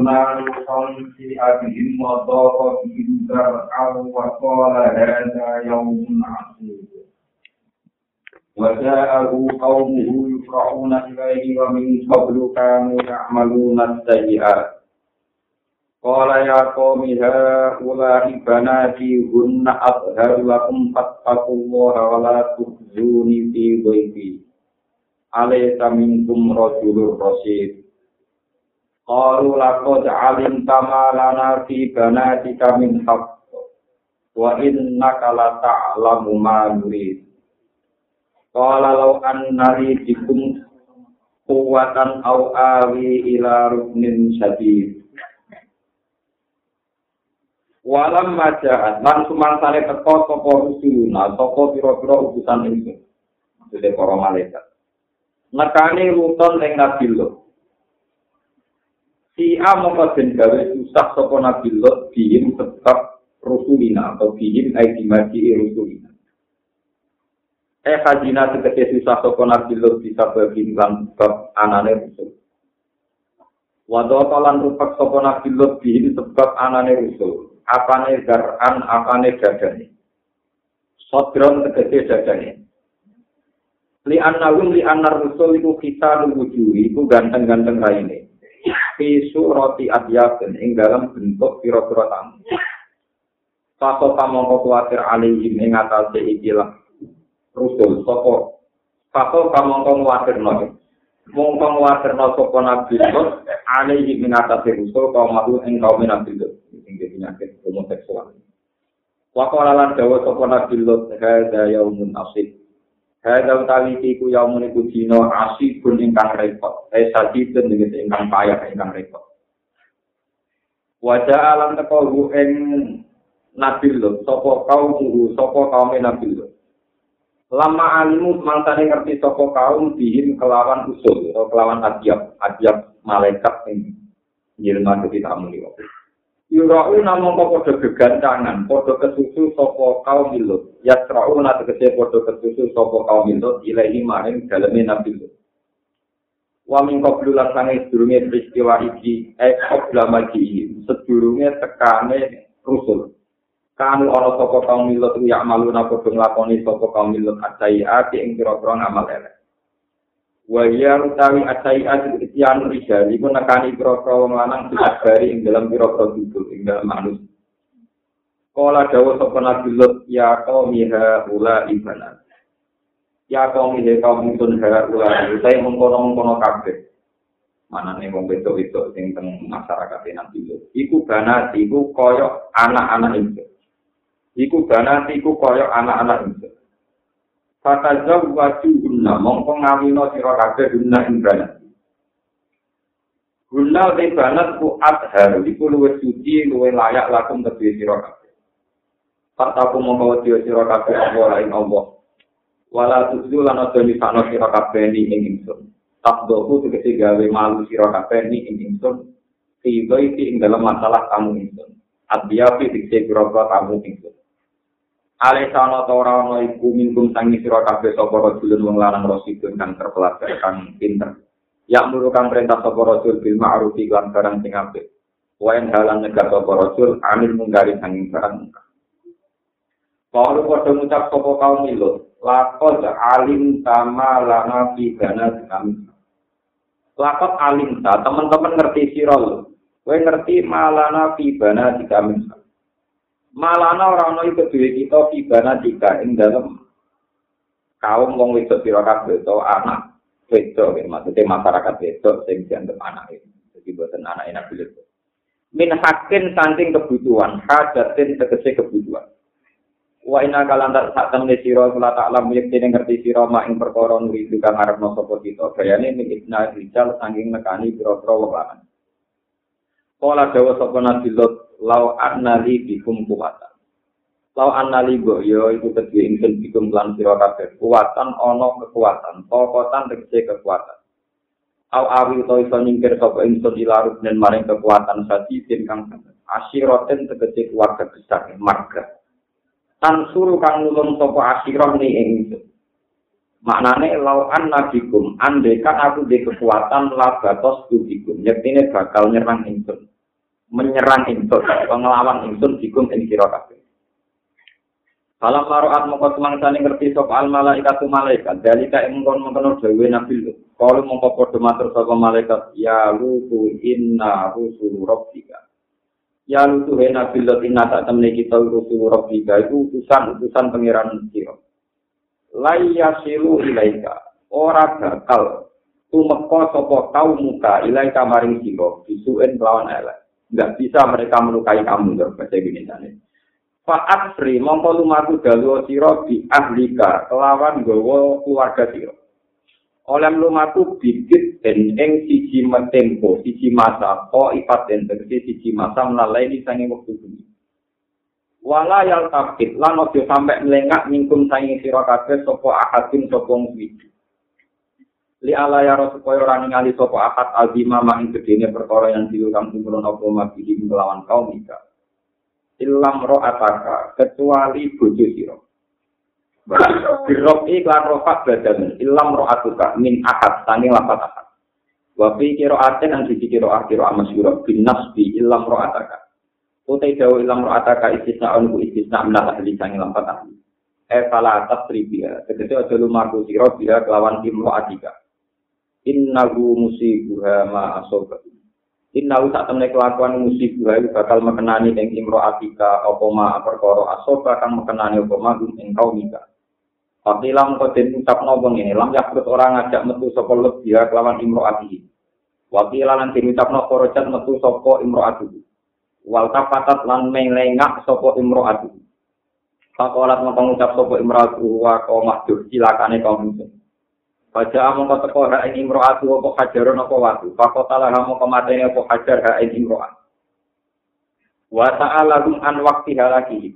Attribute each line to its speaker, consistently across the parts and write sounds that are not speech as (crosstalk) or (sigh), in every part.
Speaker 1: ينال قوم في أبيهم وضاق بهم ذرعا وقال هذا يوم عصيب وجاءه قومه يفرحون إليه ومن قبل كانوا يعملون السيئات قال يا قوم هؤلاء بناتي هن أطهر لكم فاتقوا الله ولا تخزوني في ضيفي أليس منكم رجل رشيد Qalu laqad alimta ma lana fi banatika min haqq wa innaka la ta'lamu ma nurid. Qala law anna li bikum quwwatan aw awi ila ruknin syadid. Walam maja'at lan sumangsane teko sapa rusuluna sapa pira-pira utusan ingsun. Maksudnya para malaikat. Nekane ruton ing Nabi. Si A mongko den gawe susah sapa Nabi Lot bihim sebab rusulina atau bihim ai dimaji rusulina. Eh hajina tegese susah sapa Nabi Lot bisa bagi lan sebab anane rusul. Wado kalan rupak sapa Nabi Lot bihim sebab anane rusul. Apane garan, apane dadane. Sodron tegese dadane. Li annahum li annar rusul iku kita nuwuju iku ganteng-ganteng raine. Fi surati adyabin ing dalam bentuk pira-pira tamu. Faso kamangka kuatir alihim ing atase ikilah rusul sapa Faso kamangka kuatir noy. Mongko kuatir no sapa nabi Lut alihim ing atase rusul kaum mahu ing kaum nabi Lut sing penyakit homoseksual. Wa qala lan dawa sapa nabi Lut hadza yaumun asib Hadza utawi iku yaumun iku dina asibun ingkang repot. Eh sadidun ning ingkang payah ingkang repot. Wajah alam teko ing Nabi Lut, sapa kaum muhu, sapa kaum Nabi Lut. Lama alimu mangtane ngerti sapa kaum bihim kelawan usul kelawan adiab, adiab malaikat ing yilma tamu liwat. Yurau namung padha gegancangan, padha kesusu sapa kaum milut. Ya na tegese padha kesusu sapa kaum milut ilahi maring daleme nabi Lut. Wa min qablu lan sange sedurunge peristiwa iki, eh qabla magi, sedurunge tekane rusul. Kanu ana sapa kaum milut ya maluna padha nglakoni sapa kaum milut acai ati ing pira-pira ngamal elek. Wa ya utawi asai isyan rijal iku nekani pira-pira wong lanang ing dalam pira-pira ing dalam manus. Kala dawuh sapa Nabi Lut ya kaum miha ula ibana. Ya kaum miha kaum mutun ha ula utawi mengkono-mengkono kabeh. Manane wong wedok-wedok sing teng masyarakat Nabi Lut. Iku banat iku kaya anak-anak itu Iku banat iku kaya anak-anak itu Fatazaw waju guna, mongko ngawino siro kabeh guna imbanat. Guna di banat ku adhar, iku luwe suci, luwe layak lakum kedua siro kabeh. Fataku mongko wadiyo siro kabeh Allah lain Allah. Wala tuzu lan ojo nisano siro kabeh ni ing ingsun. Tabdoku tegesi gawe malu siro kabeh ni ing ingsun. Tiba isi ing dalam masalah kamu ingsun. Adiyafi tegesi birobra kamu ingsun. Ale sana ta ora ana iku mingkum tangi sira kabeh sapa rajulun wong lanang rasidun kang terpelajar kang pinter. Ya muru kang perintah sapa rajul bil ma'ruf lan barang sing apik. Wayan halan nyegah sapa rajul amil munggari sanging barang. Kalau pada ngucap sapa kaum milut, lakot alim tama lana fi dana kami. Lakot alim ta, teman-teman ngerti sirol. Kowe ngerti malana fi dana kami. Malana ora ana iku dhewe kita pibana tiga ing dalem kaum wong wedok pira kabeh to anak wedok ya maksudnya masyarakat wedok sing dianggap anak itu jadi buatan anak enak bilir min hakin saking kebutuhan hadatin tegese kebutuhan. Wa ina kalantar sak temne sira kula tak lam ngerti sira mak ing perkara nuri kang arepno sapa kita. Gayane min ibna rijal saking nekani pira-pira wong lanang. Kala dawa sapa Nabi Lot lau anna li bikum kuwata. Lau anali go yo iku kedue ingsun bikum lan sira kabeh kuwatan ana kekuatan, pokotan tegese kekuatan. Au awi to iso nyingkir sapa ingsun dan maring kekuatan sadidin kang asyiroten tegese keluarga besar marga. Tan suruh kang nulung sapa asyirah ni ingsun. Maknane lau annabikum andekan aku di kekuatan labatos tubikum. Yektine bakal nyerang ingsun. Menyerang ingsun, pengelawan ingsun bikum ing sira kabeh. Falam maruat mongko semangsane ngerti sapa al malaikat malaikat. Dalika ing mongkon mongkon dhewe nabi lu. Kalau mongko padha matur sapa malaikat, ya lutu inna rusul rabbika. Ya lutu he nabi lu inna tak temne kita rusul rabbika itu utusan-utusan pangeran sira. laya silu ilaika ora bakal tumeka sapa kaum muka ilaika maring sira bisuen lawan elek nggak bisa mereka melukai kamu dok bahasa Indonesia ini. Faat sri mongko lumaku dalu siro di ahlika kelawan gowo keluarga siro. Oleh lumaku bibit dan eng siji metempo siji masa ko ipat dan terus siji masa melalai di sini waktu ini walayal tapit lan ojo sampai melengak mingkum sangi siro kafe sopo ahadin sopo ngwidi li ala ya supaya ora ningali sapa ahad azima ma ing gedene perkara yang diulang tumurun apa mabidi melawan kaum ika ilam ro ataka kecuali bojo sira Birok iklan rofak badan ilam ro atuka min ahad tani lapat ahad Wafi kiro aten an sisi kiro akhiro amasyurah bin nasbi ilam ro ataka Utai dawa ilang ro'ata ka istisna onku istisna minat ahli sangi lampat ahli. E fala atas tribia. Tegesi ojo lumaku siro bila kelawan tim ro'atika. innahu musibuha ma asobat innahu tak temne kelakuan musibuha bakal mekenani ing imro'atika apa ma perkara asoba kang mekenani apa ma ing kaumika Pakilam kau den ucap nobong ini, lam yakut orang ajak metu sopo lebih kelawan imro adi. Wakilah lan den ucap nobong metu sopo imro adi. Wal tapatat lan melengak sopo imro adi. Pakolat mengkong ucap sopo imro adi wa kau mahdur silakane kau. Baca among kau teko ha ing imro'atu apa hajaron apa watu. Fakotalah among kau mateni apa hajar ha ing imro'at. Ta'ala rum an wakti halaki.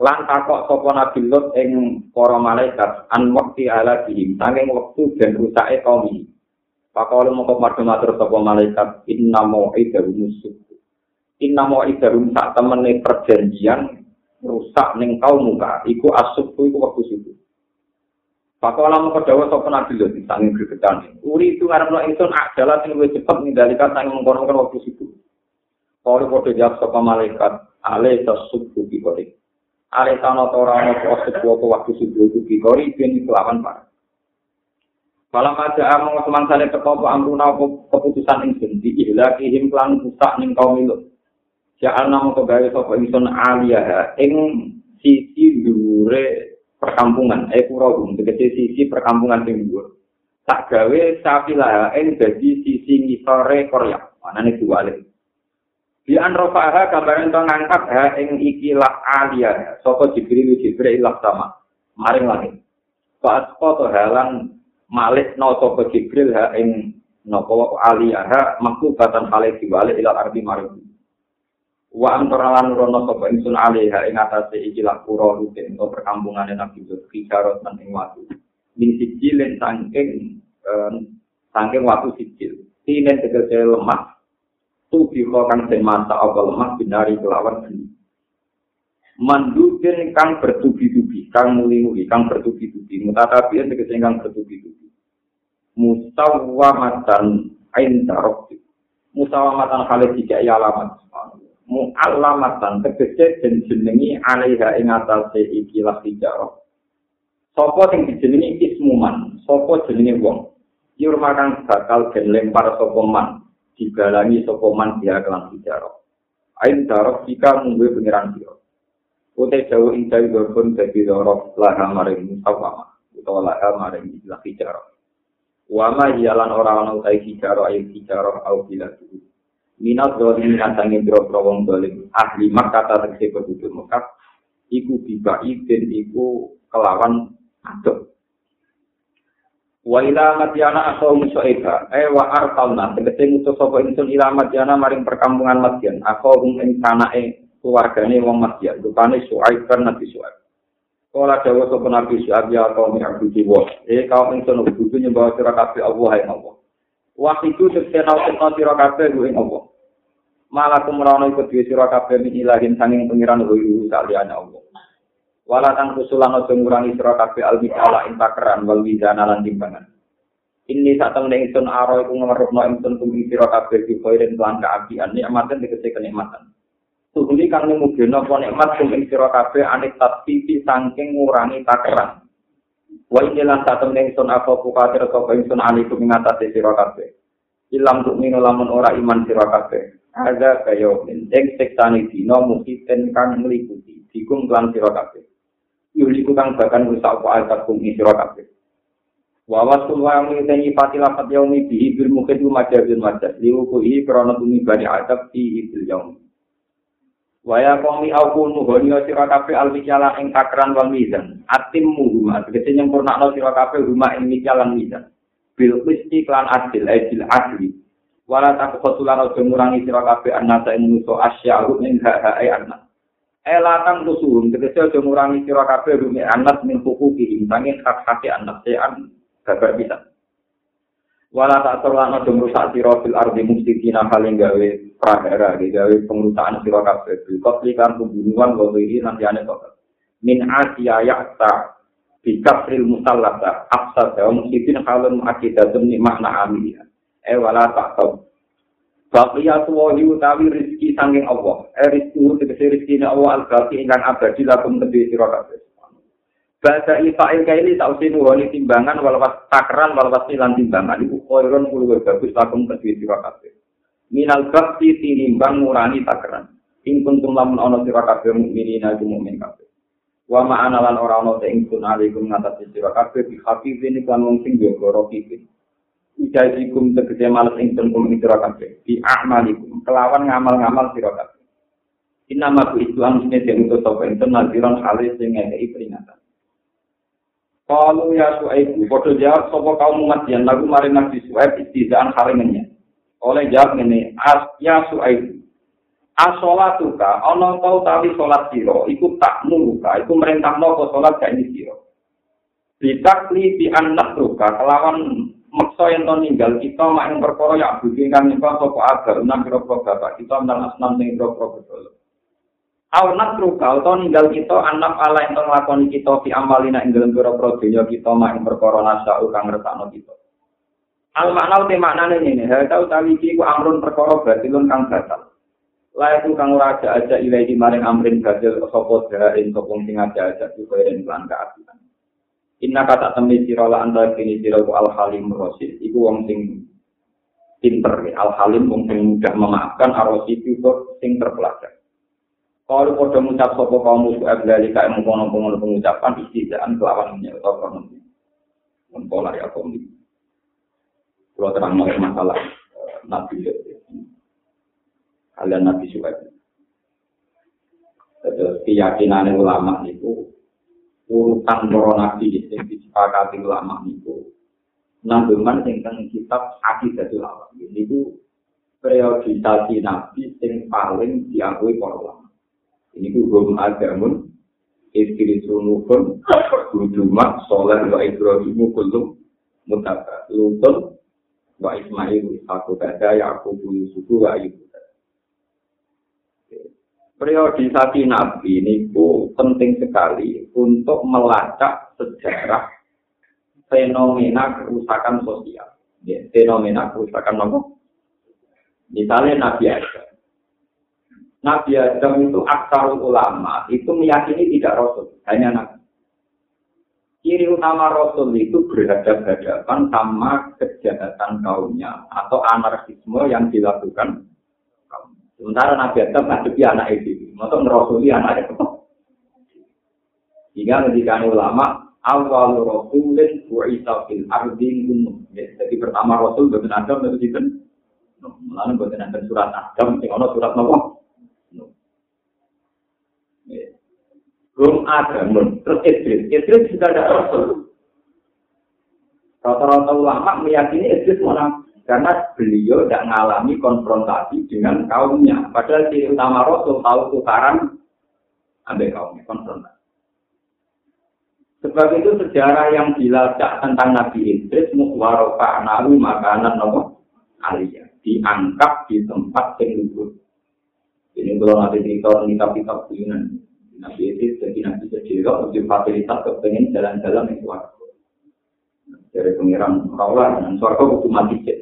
Speaker 1: Lan takok sopo nabi lot ing para malaikat an wakti halaki. Tanging waktu dan rusake kaum ini. Fakolat mau kau matur sopo malaikat inna mu'idahu musuh. inna mau ibarum sak temene perjanjian rusak ning kau muka iku asupku iku waktu situ Pakola mau kedawa sopo nabi lho disangin gregetan. Uri itu ngarep no insun adalah sing lebih cepat mengendalikan sangin mengkonon waktu situ. Kalau kode jawab sopo malaikat, ale tasubku bikori. Ale tano torano kosip waktu situ itu bikori, ini kelawan parah. Malam aja among teman saya kepopo amruna keputusan insun di ihlakihim klan rusak ning kaum milu. Ja'al nama kegawe sapa ingsun aliyah ing sisi dhuwure perkampungan eh puragum tegese sisi perkampungan dhuwur. Tak gawe sapilah ing dadi sisi ngisore Korea. Manane diwale. Di anrofaha gambaran to ngangkat ha ing ikilah aliyah sapa Jibril Jibril ilah sama. Maring langit. Pas foto halang malik no sapa Jibril ha ing napa aliyah maklubatan hale diwale ila arti maring wa antara lan rono sapa ingsun alaiha ing atase iki lak pura rutin utawa perkampungan Nabi Lut kicarot lan ing watu. Min sijilin sangking sangking watu sijil. Tinen tegese lemah. Tu biko kang den masa apa lemah binari kelawan geni mandubin kang bertubi-tubi kang muli-muli kang bertubi-tubi. Mutatabi tegese kang bertubi-tubi. Musawwamatan ain tarok musawwamatan khalid tiga alamat mu'allamatan tegese den jenengi alaiha ing atase iki lah hijarah sapa sing dijenengi ismuman sapa jenenge wong? Yur makang bakal den lempar sapa man? Digalangi sapa man dia kelan hijarah ain darok jika munggu pengiran sira. Ute jauh jauh dorpun dadi dorok laha maring musawama utawa laha maring ilah hijarah Wama hialan orang-orang utai hijarah ayu hijarah au bila tuh minat dolim ngantangi biro wong dolim. Ahli kata tegese penduduk Mekah. Iku bibai dan iku kelawan aduk wa ila madyana asau musoeba. Eh wa artalna. Tegese ngutus sapa ingsun ila madyana maring perkampungan madyan asau ing sanae keluargane wong Madyat, rupane Suaib kan Nabi Suaib. Kala dawa sapa Nabi Suaib ya kaum. Eh kaum ingsun kudu nyembah sira kabeh Allah ya Allah. Wahidu sekse nausna sira kabeh ing Allah. Malah kumrono iku dhewe sira kabeh min ilahin sanging pengiran wiru saliyane Allah. Wala tang kusulan aja ngurangi sira kabeh al-mikala ing takeran wal wizana lan timbangan. Ini saat temen ingsun aro iku ngemerupno ingsun kumi sira kabeh di khairin lan kaabian nikmatan dikece kenikmatan. Tuhuli kang apa nikmat ing sira kabeh anik tasfifi saking ngurangi takeran. Wa ini lan saat temen ingsun apa kukatir sapa ingsun alikum ing atase sira kabeh. Ilam tuk mino lamun ora iman sira kabeh. Ada kaya ing sektane dina musiten kang meliputi dikum klan sira kabeh. Yuliku kang bahkan rusak apa azab kum sira kabeh. Wa wasul wa ngiteni pati lapat yaumi bihi bil mukhid majazun majaz liuku i krana tumi bani adab fi bil yaumi. Wa ya qaumi aku nuhoni sira kabeh al mikala ing takran wal mizan. Atim muhuma tegese nyempurnakno sira kabeh rumah ing mikalan mizan. Bil qisti klan adil adil adli. wala tak kebetulan aja ngurangi sira kabeh anasa ing manusa asyahu ing hak-hake anak. Elatan tusuhun, tegese aja ngurangi sira kabeh rumi anak min hukuki sange hak-hake anak sean gagal bisa. Wala tak terlan aja ngrusak sira fil ardi mufsidina paling gawe prahara, gawe pengrusakan sira kabeh bil qatli kan pembunuhan wa wiri nanti ane kok. Min asiya ya'ta bi kafril musallata afsada mufsidin halun akidatun ni makna amiliyah. eh wala tak tau. Baqiyatu wa utawi rezeki sanging Allah. Eh rezeki tegese rezeki Allah al-baqi ingkang abadi lakum kedhe sira kabeh. Baca ifa'il kaili tausinu wali timbangan walawas takran walawas nilan timbangan iku koiron kuluwe bagus lakum kedhe sira kabeh. Minal bakti tinimbang ngurani takran. Ing kuntum lamun ana sira kabeh mukminina iku mukmin kabeh. Wa ma'ana lan ora ana te ingsun alaikum ngatasi sira kabeh bi hafizin kan wong sing jaga rokipin. Ijazikum tegese males ingsun kum ing sira kabeh. Di a'malikum kelawan ngamal-ngamal sira kabeh. Inama ku itu angsine den utus sapa ingsun naziran halis sing ngekeki peringatan. Kalau ya Suaibu, foto jawab sapa kaum umat yang lagu mari nabi Suaib istizaan haringannya. Oleh jawab ini, as ya Suaibu. Asolatuka, ono tau tali solat siro, iku tak muluka, iku merintah nopo solat gak ini siro. Bitakli di anak ruka, kelawan maksa yang to ninggal kita mak ing perkara ya budi kang nyembah sapa agar nang pira-pira bapak kita nang asnam pira-pira betul. Natru kau to ninggal kita anak ala yang nglakoni kita fi amalina ing dalem pira-pira dunya kita mak ing perkara nasau kang ngertakno kita. Al makna te maknane ngene, ha tau tawi iki amrun perkara batilun kang batal. Layak kang ora aja aja ilahi maring amrin batil sapa dharin sapa sing aja aja kuwi ing lan kaapian. Inna kata temen sira la anta kini sira ku al halim rasid iku wong sing pinter al halim wong sing mudah memaafkan arosid itu sing terpelajar. Kalau pada mengucap sopo kaum musuh abdali kayak mengkono pengono pengucapan istidaan kelawan menyerta kono. Mempola ya kaum ini. Kalau terang masalah nabi kalian nabi suhaib. Terus keyakinan ulama itu urutan para nabi yang disepakati ulama itu nanggungan tentang kitab akidah ulama ini itu nabi yang paling diakui para ulama ini itu hum agamun istri sunukun budumak soleh wa ibrahimu kulum mutabak lutun wa ismail aku gada yakubu yusufu wa ibu periodisasi Nabi ini penting sekali untuk melacak sejarah fenomena kerusakan sosial. Ya, fenomena kerusakan apa? Misalnya Nabi Adam. Nabi Adam itu aksarul ulama, itu meyakini tidak Rasul, hanya Nabi. Ciri utama Rasul itu berhadapan-hadapan sama kejahatan kaumnya atau anarkisme yang dilakukan Sementara Nabi Adam ngadepi anak itu, untuk merosuli anak itu. Hingga ketika ulama, awal rasulin bu'isa fil ardi gunung. Jadi pertama rasul bukan Adam, itu itu. Lalu bukan ada surat Adam, yang ada surat Nabi. Rum Adam, terus Idris. Idris juga ada rasul. Rata-rata ulama meyakini Idris munafik karena beliau tidak mengalami konfrontasi dengan kaumnya. Padahal ciri utama Rasul tahu tukaran ambil kaumnya konfrontasi. Sebab itu sejarah yang dilacak tentang Nabi Idris muwaroka nahu makanan nopo aliyah diangkat di tempat yang luhur. Ini kalau nanti cerita kitab-kitab Yunan, Nabi Idris jadi Nabi Sejiro, lebih fasilitas kepengen jalan-jalan yang suaraku. Dari pengiran Raulah dan suaraku butuh mati cek.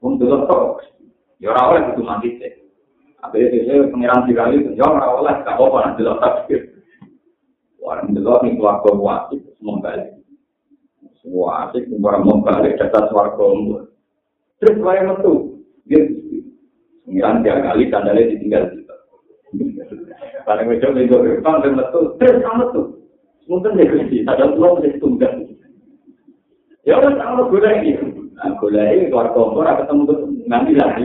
Speaker 1: Untuk itu, ya Raulah butuh mati cek. Akhirnya saya pengiran Sirali, ya Raulah, gak apa-apa nanti lo takdir. Orang delok nih keluarga wajib semua balik. Semua asik, orang mau balik data suarga Terus saya metu, dia pengiran tiga kali sandalnya ditinggal kita. Paling wedo minggu depan dia metu, terus sama tuh. Mungkin kunci, ada pulau menjadi tunggal. Ya udah sama gula ini. Gula ini keluar kompor, ketemu tuh nanti lagi.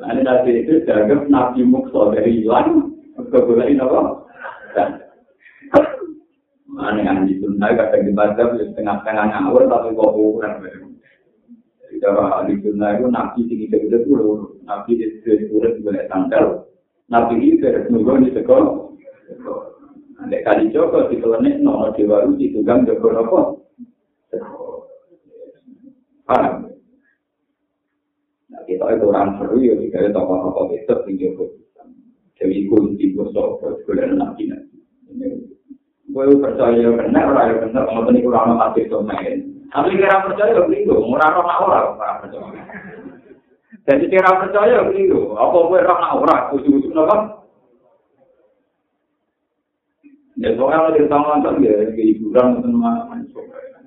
Speaker 1: Nah, ini nanti itu dianggap nabi mukso dari hilang, ke gula ini apa? Mana yang di sunnah kadang dibaca setengah-setengah ngawur tapi kok kurang. Jadi kalau di sunnah itu nabi tinggi gede dulu, nabi di surat boleh tampil, nabi itu dari nunggu di sekolah. Ada kali joko di kelenek nomor di baru di tukang joko apa? Paham? Nah kita itu orang seru ya, kita tokoh-tokoh itu tinggi joko. Jadi ikut di bosok, sekolah nabi nabi. Gue percaya benar, orang yang benar, mau tadi kurang masih main. Tapi kira percaya begitu, murah roh nak orang percaya. Jadi kira percaya begitu, apa gue roh nak orang, apa? Ya soalnya di tangan kan ya, hiburan teman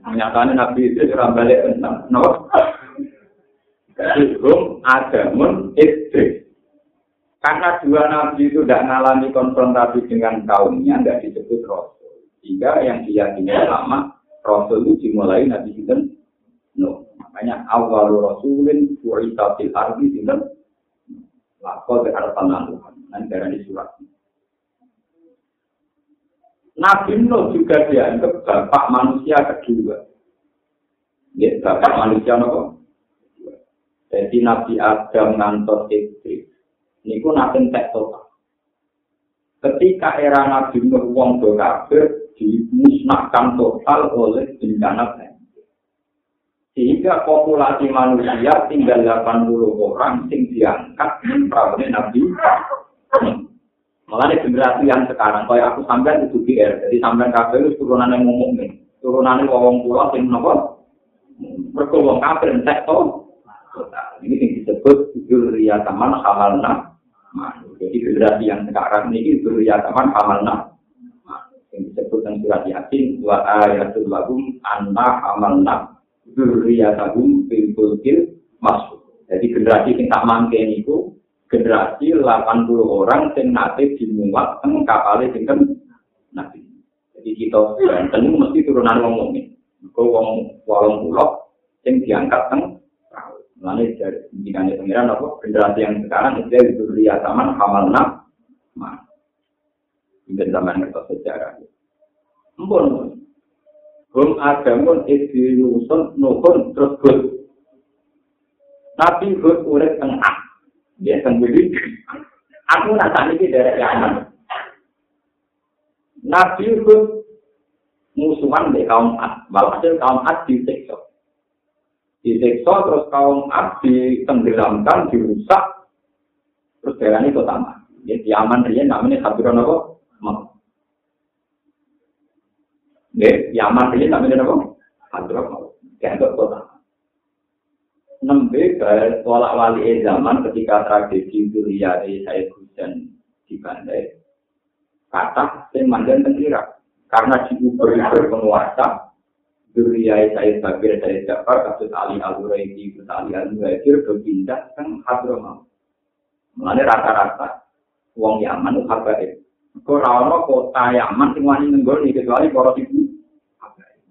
Speaker 1: menyatakan nabi itu cerah balik tentang, no? Hukum agamun istri. Karena dua nabi itu tidak mengalami konfrontasi dengan kaumnya, tidak disebut roh. Sehingga yang diyakini lama Rasul itu dimulai Nabi Sinten No. Makanya awal Rasulin Fu'ita fil ardi Sinten Lakol ke harapan laluhan Dan darah surat Nabi Nuh juga dianggap bapak manusia kedua. Ya, bapak manusia nopo. Jadi Nabi Adam ngantor istri. Ini pun tek total. Ketika era Nabi Nuh wong do kafir, dimusnahkan total oleh bencana banjir. Sehingga populasi manusia tinggal 80 orang sing diangkat prawene Nabi. Malah generasi yang sekarang, kayak aku sampai itu GR, jadi sampai kabel itu turunan yang nih, turunan yang ngomong pulau, sing nopo, mereka wong kafir to. Ini yang disebut Zuriyah Taman Hamalna. Jadi generasi yang sekarang ini Zuriyah Taman Hamalna. yang disebut dalam surat Yasin wa ayatul lahum anna amalna dzurriyyatahum fil fulkil masuk. Jadi generasi sing tak mangke niku generasi 80 orang sing nate dimuat teng kapal sinten nabi. Jadi kita Banten mesti turunan wong mukmin. Kok wong walong pulau sing diangkat teng Lalu dari pimpinan pengiran apa generasi yang sekarang itu dzurriyyataman amalna mas. Ini zaman kertas sejarah. Ampun. Hum agamun isi yusun nuhun terus hud. Nabi hud urek tengah. Dia sendiri. Aku nak tak ini dari Yaman. Nabi hud musuhan di kaum Ad. Walhasil kaum Ad disiksa. Disiksa terus kaum Ad ditenggelamkan, dirusak. Terus daerah ini utama. Di Yaman dia namanya Hadron apa? Nggih, Yaman iki namanya napa? Hadramawut. Kayak kota. Nembe tolak wali zaman ketika tragedi Duriyari saya hujan di Bandai. Kata sing mandan tengkira. Karena diuber-uber penguasa, Duriyai saya Bakir, saya Jafar, kasus Ali Al-Huraidi, kasus Ali Al-Huraidi, berpindah ke Hadramawut. Mengenai rata-rata, wong Yaman itu habaib. Kau kota Yaman sing nenggol kecuali para ibu.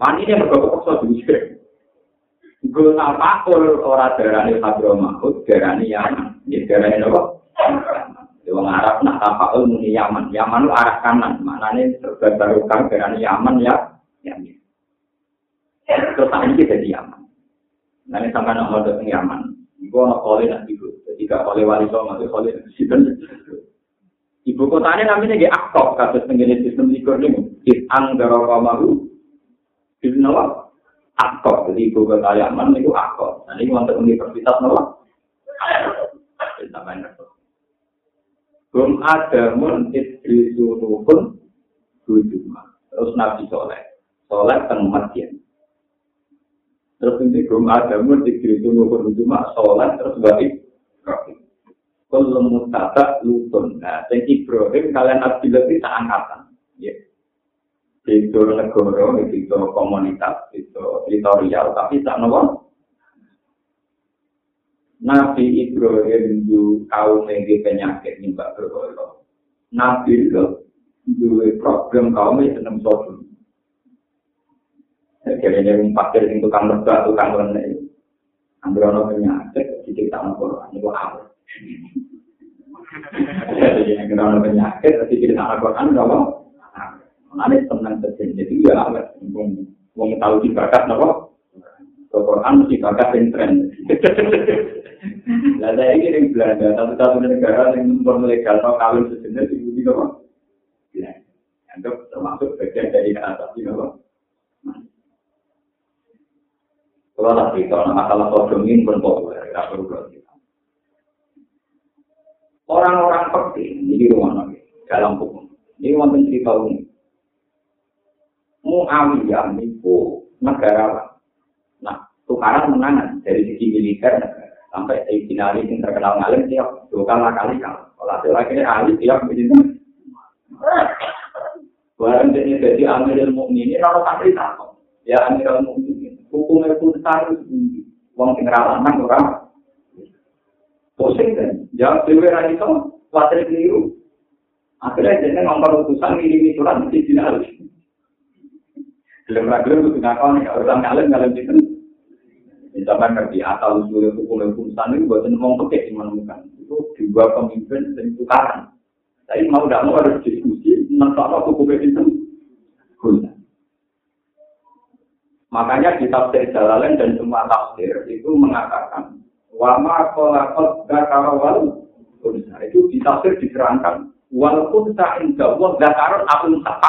Speaker 1: Wani ini mergo kepaksa diusir. Gue tak ora darani Hadro Mahmud, darani Yaman. Ini darani apa? Wong Arab nak tapakul muni Yaman. Yaman lu arah kanan. Maknanya serba barokah darani Yaman ya. Yaman. Terus saat ini jadi aman. Nanti sampai nak mau datang aman. Ibu anak kole nanti ibu. Jadi gak kole wali masuk kole nanti situ. Ibu kotanya namanya gak aktor kasus tenggine sistem likur ini. Is anggara kamaru. Is nawa aktor. Jadi ibu kota Yaman itu aktor. Nah ini untuk universitas. Sampai nanti. Belum ada mun istri suruhun Dujuma. Terus Nabi Soleh. Soleh teng Madian. Terus ini belum ada mun istri suruhun Dujuma. Soleh terus balik. Kalau mutata lutun. Nah, yang Ibrahim kalian Abdullah itu angkatan. Ya. Itu negara, itu komunitas, itu teritorial. Tapi tak nopo. Nabi Ibrahim itu kaum yang penyakit nyembah berhala. Nabi itu dua problem kaum yang senang sodom. Jadi yang pakir yang tukang lebah, tukang lenek. Orang penyakit, jadi tak mau Quran, itu apa? (laughs) Jadi yang kena orang penyakit, kita tak mau Quran, itu apa? Nanti senang terjadi, jadi ya apa? Mau tahu di bakat, apa? Quran mesti bakat yang tren. Lah saya ini yang Belanda, satu-satu negara yang melegal atau kawin sejenis itu di apa? Ya, anggap termasuk bagian dari atas ini apa? Kalau tak cerita, masalah sodom ini pun populer, tidak perlu kita. Orang-orang penting, ini rumah nabi, dalam hukum. Ini wonten cerita unik. Muawiyah niku negara, Nah, tukaran menangan dari sisi militer. Sampai Sayyidina Ali yang terkenal ngalim tiap dua kali kalah. Kalau ada lagi ahli tiap begini. Barang jadi jadi Amir Mukminin kalau tak takut. Ya Amir mukmin hukumnya pun harus tinggi. Wong anak rawanan ora. Pusing kan? Ya dhewe ra iso keliru. Akhirnya jadi ngomong utusan ini surat ke Sayyidina belum lagi untuk ngapain kalau orang ngalim ngalim itu Misalkan ngerti asal usul hukum hukum sana itu buat ngomong pakai menemukan. Itu dua pemimpin dan tukaran. Tapi mau tidak mau harus diskusi tentang hukum itu guna. Makanya di tafsir Jalalain dan semua tafsir itu mengatakan wama kolakot gakarawal itu di tafsir diterangkan walaupun tak indah wal gakaron akun tak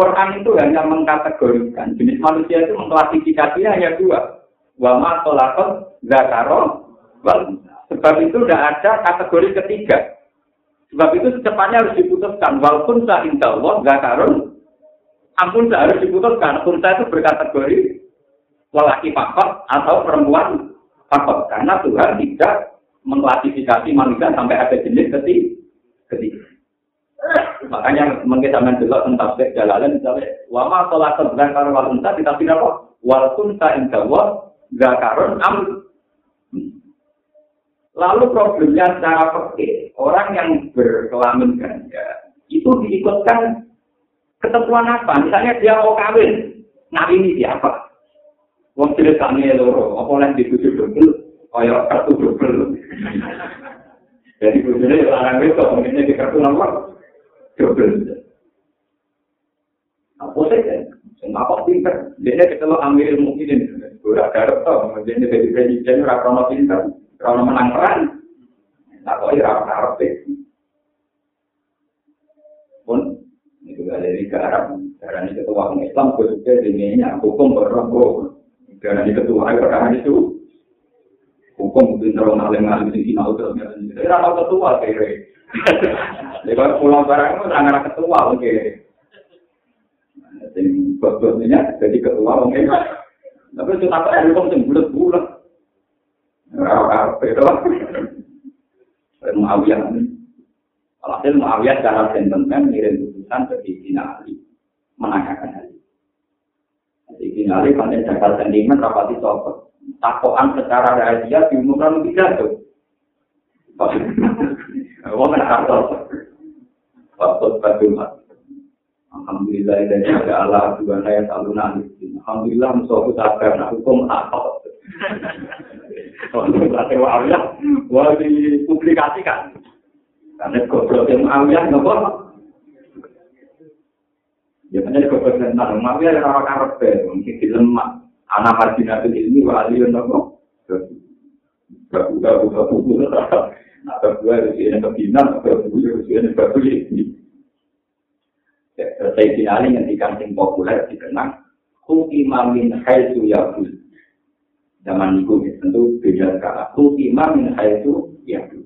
Speaker 1: Quran itu hanya mengkategorikan jenis manusia itu mengklasifikasinya hanya dua. Wama tolakot zakaro Sebab itu tidak ada kategori ketiga. Sebab itu secepatnya harus diputuskan. Walaupun sah indah Allah zakarun, ampun harus diputuskan. Kunsa itu berkategori lelaki pakot atau perempuan pakot. Karena Tuhan tidak mengklasifikasi manusia sampai ada jenis ketiga. Makanya mungkin sama tentang tafsir jalalan misalnya wama sholat zakar wal unta kita tidak apa wal kunta inda wa zakarun am Lalu problemnya secara pergi orang yang berkelamin ganja itu diikutkan ketentuan apa? Misalnya dia mau kawin, nah ini siapa? Wong tidak kami loro, apa yang dituju double, kaya kartu double. Jadi bujurnya orang itu mungkinnya di kartu nomor double. Apa sih kan? Apa pinter? Dia ketemu ambil mungkin Udah garap tau, dia jadi presiden rakyat pinter, kalau menang peran, tak kau ya rakyat deh. Pun itu gak dari ke Arab, karena ini ketua Islam, khususnya di ini hukum berrobo. Karena ini ketua karena itu hukum mungkin terlalu ngalim-ngalim di sini, rakyat ketua kira (laughs) Di bawah pulau barang itu orang ketua oke. Jadi bosnya jadi ketua oke. Tapi itu tak ada hukum yang bulat-bulat. Rawat itu. Muawiyah. Alhasil Muawiyah secara sentimen ngirim putusan ke Sayyidina Ali. Menanyakan hal itu. Sayyidina Ali pada jaga sentimen rapati sopot. Takoan secara rahasia diumumkan lebih jatuh. (laughs) Wong kan harta. Waktu badumat. Alhamdulillah dan ada Allah juga saya selalu nanti. Alhamdulillah musuhku sabar nah hukum apa. Kalau berarti wawiyah, wah dipublikasikan. Karena goblok yang wawiyah, nopo. Ya kan jadi kebenaran, tapi ada orang karpe, mungkin dilemak. Anak marginatul ilmi wali yang nopo. Babu babu babu. Atau gue harus ini kebinan, atau. Saya finali yang populer dikenang. Min haitu yabul. Zaman itu tentu beda sekarang. Hukimah min haitu yabul.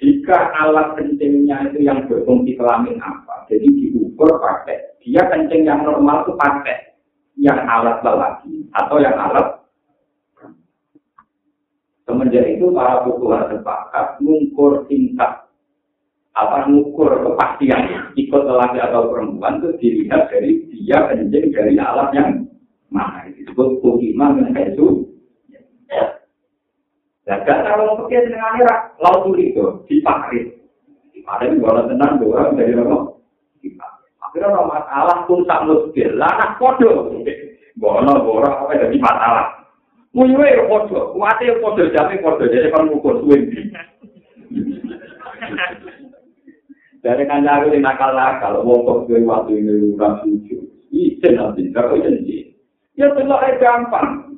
Speaker 1: Jika alat kencingnya itu yang berfungsi kelamin apa, jadi diukur pakai. Dia kencing yang normal itu pakai yang alat lelaki atau yang alat Semenjak itu para bukuhan sepakat mengukur tingkat apa mengukur kepastian ikut lelaki atau perempuan itu dilihat dari dia kencing dari alat yang mana disebut kuhimah yang itu. Dan kalau mau pakai dengan laut itu dipakai. Ada yang boleh tenang dua dari mana? Akhirnya ada masalah pun tak muskil. Lah anak podo. Bono borak apa jadi masalah. Muyuwe ya podo. Kuate ya podo jadi. Jadi kan ngukur suwin. Dari kanca aku nakal nakal, wong kok duwe waktu ini ora suci. Isin nanti, kok isin Ya delok ae gampang.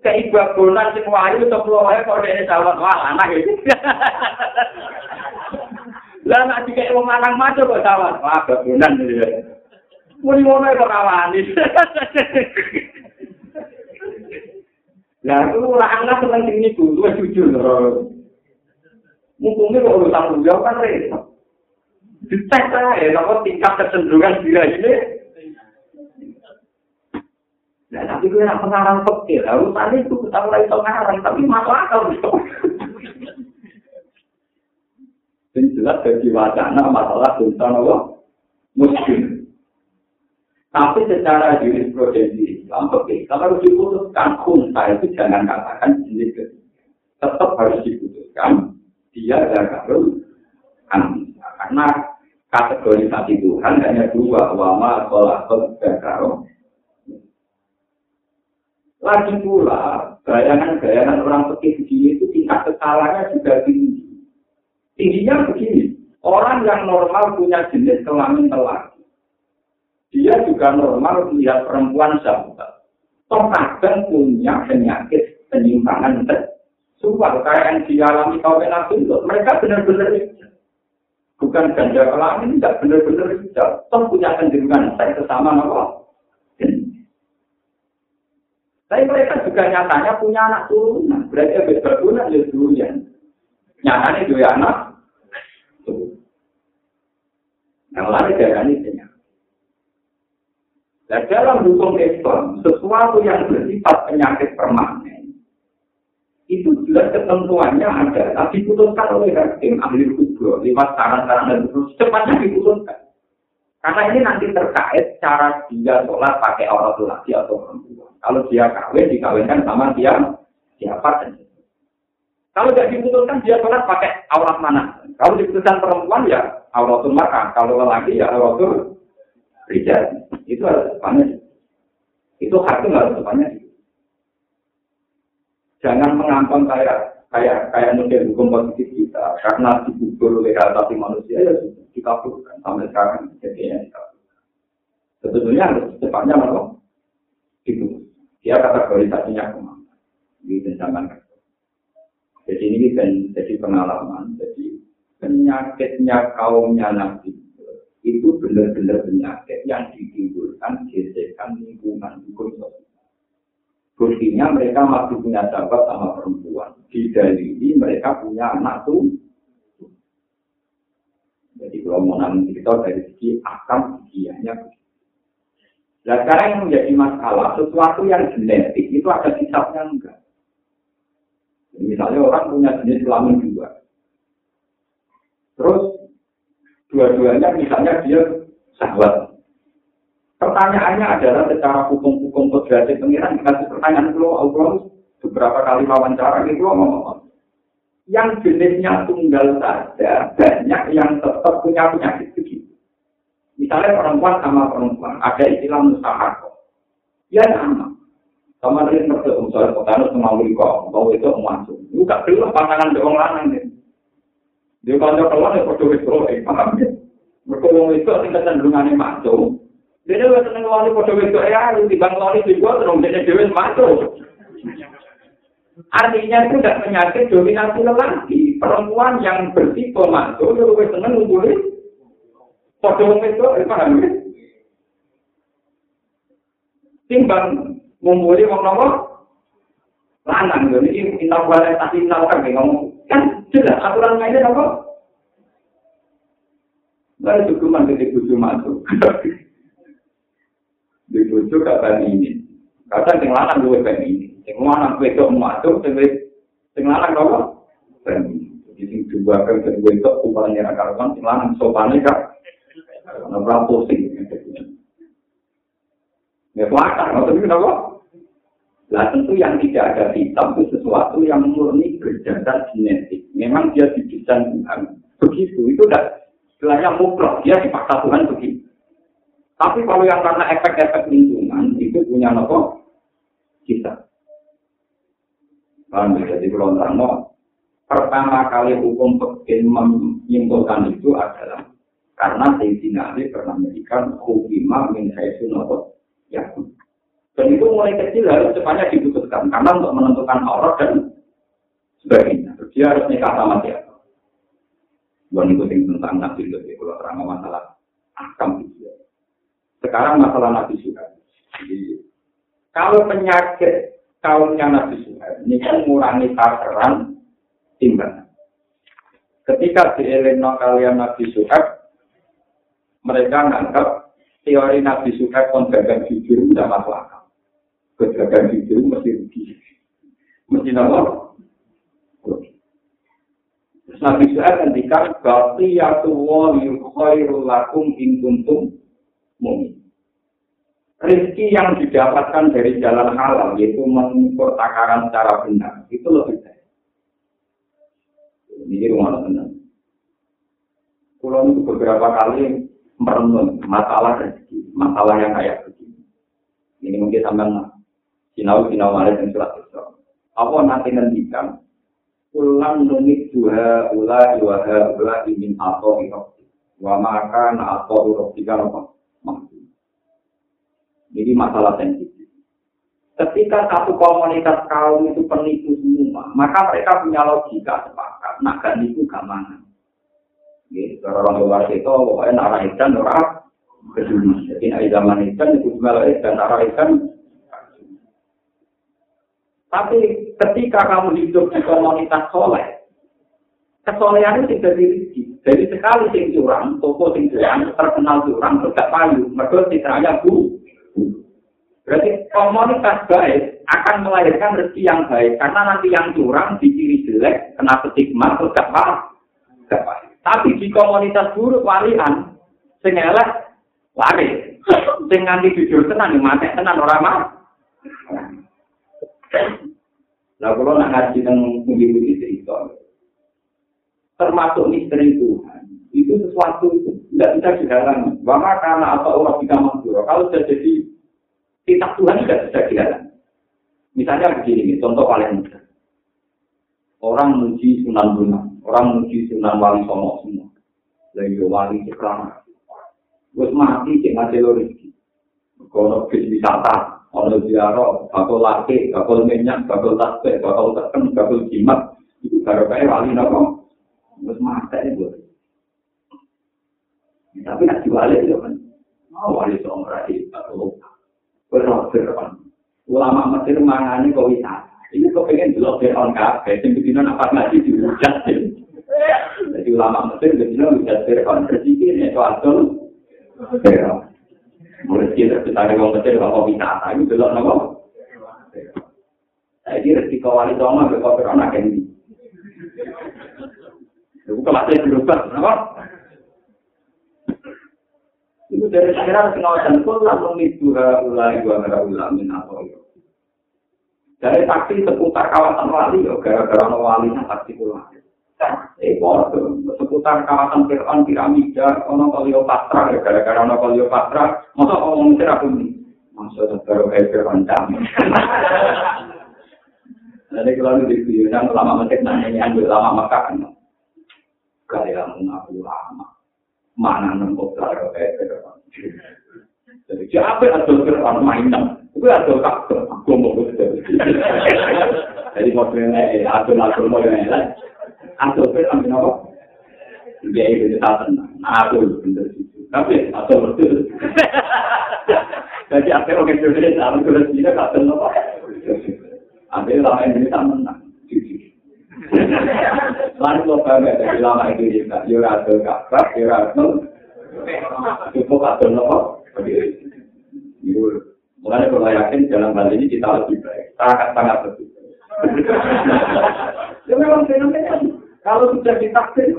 Speaker 1: Kayak babonan sing wayu kula wae kok dene sawat wah anak. (laughs) Lah nek dikek wong lanang maco kok sawat wah babonan iki. Muni ngono kok rawani. Lah aku ora anggap seneng sing niku, luwih jujur lho. Mumpungnya kok urusan beliau kan repot. Dites aja, nopo tingkat kecenderungan diri ini Nah, tapi gue nak pengarang pekir, tadi itu kita mulai pengarang, tapi masuk akal Ini jelas bagi wacana masalah tentang apa? Muslim. Tapi secara jurisprudensi Islam, oke, kalau diputuskan kunta itu jangan katakan jenis ketiga. Tetap harus diputuskan dia kalau kan karena kategorisasi Tuhan hanya dua, wama, sholat, dan lagi pula, bayangan-bayangan orang pekih itu tingkat kesalahannya juga tinggi. Tingginya begini, orang yang normal punya jenis kelamin lelaki. Dia juga normal melihat perempuan sahabat. Toh punya penyakit penyimpangan seksual kayak yang dialami kaum nabi mereka benar-benar bukan ganda kelamin tidak benar-benar toh punya kecenderungan seks sesama nopo Tapi mereka juga nyatanya punya anak turunan. Berarti habis berguna ya duluan. Nyatanya dua anak. Yang lain darah ini Dan dalam hukum Islam, sesuatu yang bersifat penyakit permanen, itu jelas ketentuannya ada, tapi diputuskan oleh hakim ahli hukum lewat saran-saran dan terus cepatnya diputuskan. Karena ini nanti terkait cara dia sholat pakai orang laki atau perempuan. Kalau dia kawin, dikawinkan sama dia siapa dan Kalau tidak diputuskan dia sholat pakai aurat mana? Kalau diputuskan perempuan ya auratul mar'ah. Kalau lelaki ya auratul rijal. Itu harus depannya. Itu hakim harus depannya. Jangan mengampang kayak kayak kayak mungkin hukum positif kita karena dibukul oleh hati manusia ya dikabulkan sampai sekarang jadinya dikabulkan. Sebetulnya harus cepatnya malah itu dia kategorisasinya ke mana di zaman Jadi ini kan jadi pengalaman. Penyakitnya kaumnya nabi itu benar-benar penyakit yang ditimbulkan gesekan lingkungan hukum sosial. Buktinya mereka masih punya sahabat sama perempuan. Di ini mereka punya anak tuh. Jadi kalau mau nanti kita dari segi akam giginya. Nah sekarang yang menjadi masalah, sesuatu yang genetik itu ada hisapnya enggak. Misalnya orang punya jenis kelamin dua. Terus dua-duanya misalnya dia sahabat Pertanyaannya adalah secara hukum-hukum kodrasi pengiran dikasih pertanyaan itu Allah beberapa kali wawancara itu ngomong yang jenisnya tunggal saja banyak yang tetap punya penyakit begitu. Misalnya perempuan sama perempuan ada istilah mustahak. Ya sama. Sama dengan mertua misalnya petani sama kok mau itu masuk. Juga belum pasangan doang lanang. Dia kalau keluar ya perlu itu, paham ya? Mereka itu tingkat cenderungannya masuk. Dene wis seneng wali padha wedok ya, timbang wali juga terus dene dhewe masuk. Artinya itu tidak penyakit dominasi lelaki. Perempuan yang bertipe masuk, itu lebih seneng ngumpulin. Wedok, eh, paham ya? Timbang ngumpulin nopo? Lanang, ini intak balik tak intak kan ngomong. Kan jelas aturan mainnya apa? Lalu cukup di buju masuk. (laughs) di bojo gak ini. Kata sing lanang luwe bani ini. Sing lanang wedok masuk, sing sing lanang apa? Bani. Jadi sing dua kan sing wedok upahnya ra karuan, sing lanang sopane kak. Ana ora pusing. Ya kuatan, ngoten iki Lah tentu yang tidak ada hitam itu sesuatu yang murni berdasar genetik. Memang dia didesain Tuhan. Begitu, itu udah istilahnya mutlak, dia dipaksa Tuhan begitu. Tapi kalau yang karena efek-efek lingkungan itu punya nopo kita. Paham ya? Jadi kalau terang pertama kali hukum pekin menyimpulkan itu adalah karena Sayyidina Ali pernah memberikan hukumah min haisu nopo ya. Dan itu mulai kecil harus cepatnya diputuskan karena untuk menentukan aurat dan sebagainya. Dia harus nikah sama siapa. Bukan itu tentang nabi itu, kalau terang masalah akam itu. Sekarang masalah Nabi Suhaib. Jadi, kalau penyakit kaumnya Nabi Suhaib, ini kan mengurangi takaran timbangan. Ketika di Elena kalian Nabi Suhaib, mereka menganggap teori Nabi Suhaib kon gagal jujur tidak masuk akal. Gagal jujur mesti rugi. Mesti apa? Nabi Suhaib ketika Baqiyatu wa khairul lakum in kuntum mu'min. Rizki yang didapatkan dari jalan halal, yaitu mengukur takaran secara benar, itu lebih baik. Ini rumah benar. Pulau itu beberapa kali merenung masalah rezeki, masalah yang kayak begini. Ini mungkin sampai sinau sinau malah yang surat itu. Apa nanti ngendikan ulang nunit dua ulah dua ulah ingin atau irok, wa maka na atau irok tiga apa? Jadi masalah sensitif. Ketika satu komunitas kaum itu penipu semua, maka mereka punya logika sepakat. Nah, kan itu gak mana. Gitu, orang luar itu, pokoknya narah ikan, narah kedua. Jadi, zaman ikan, itu semua ikan, narah ikan. Tapi ketika kamu hidup di komunitas soleh, kesolehan itu tidak diri. Jadi sekali sing curang, toko sing curang, terkenal curang, gak payu. Mereka citranya bu, Berarti komunitas baik akan melahirkan rezeki yang baik. Karena nanti yang curang, diciri jelek, kena stigma. Gak paham. Tapi di komunitas buruk walian, sing lari. Sing nganti jujur tenan, yang mati tenan, orang. Nah, kalau nak ngaji tentang pundi-pundi cerita, termasuk misteri Tuhan, itu sesuatu itu tidak bisa dihalangi. Bahkan karena apa orang bisa mandura, kalau sudah jadi kitab Tuhan tidak bisa dihalangi. Misalnya begini, contoh paling mudah. Orang muji Sunan orang muji Sunan Wali Songo semua. Lagi wali cekrang. Gue mati cek ngaji rezeki. Kalau bis wisata, ono ziarah, bakal laki, bakal minyak, bakal tasbih, bakal teken, bakal jimat, itu baru kayak wali nopo. Gue mati itu. Tapi nak jualnya itu kan, oh wali Songo rahi, bakal Berroh Fir'aun. Ulama Mesir mangani kok wisata. Ini kok pengen dulu Fir'aun kafe. Yang begini apa lagi dihujat. Jadi ulama Mesir begini hujat Fir'aun. Rezeki ini soal tuh. Fir'aun. Rezeki tercipta orang Mesir kok wisata. Ini dulu apa? Jadi rezeki kawali dong, kok Fir'aun akan ini. Itu kelasnya berubah. Kenapa? Itu dari sekarang pengawasan kulah memidura ulai dua merah ulamin atau Dari taksi seputar kawasan wali, gara-gara no walinya taksi pulang. Eh, seputar kawasan Fir'aun, piramida, ono Kleopatra, ya gara-gara ono Kleopatra, masa ngomong Mesir aku nih? Masa baru kayak Fir'aun jam. Jadi (laughs) kalau di video yang lama Mesir nanya, ambil lama maka kan. Gaya mengaku lama. mana nembok karo kayak Jadi Siapa adol Fir'aun mainan? Itu adol kabel. Aku mau (laughs) Jadi modelnya adol-adol modelnya. Adol Fir'aun kenapa? Dia itu tenang. Adol bener Tapi adol betul. Jadi orang Indonesia tak tenang. Akhirnya orang Indonesia menang. Lalu lo dari lama. Yura adol kabel, yura adol. Cukup nopo. Mulanya kalau yakin dalam hal ini kita lebih baik, sangat sangat lebih ya memang fenomena kalau sudah ditakdir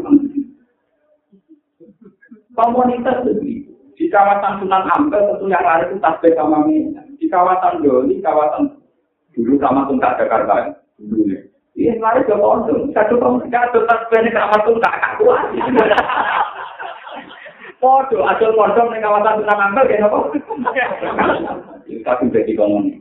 Speaker 1: komunitas begitu. Di kawasan Sunan Ampel tentu yang lari itu tasbih sama minyak. Di kawasan Doli, kawasan dulu sama Tungkak Jakarta dulu ya. Iya, lari ke pondok. Satu tahun, satu tasbih ini sama Tungkak kuat. Podo, asal pondok ning kawasan Sunan Ampel kene apa? Tapi jadi ngomong.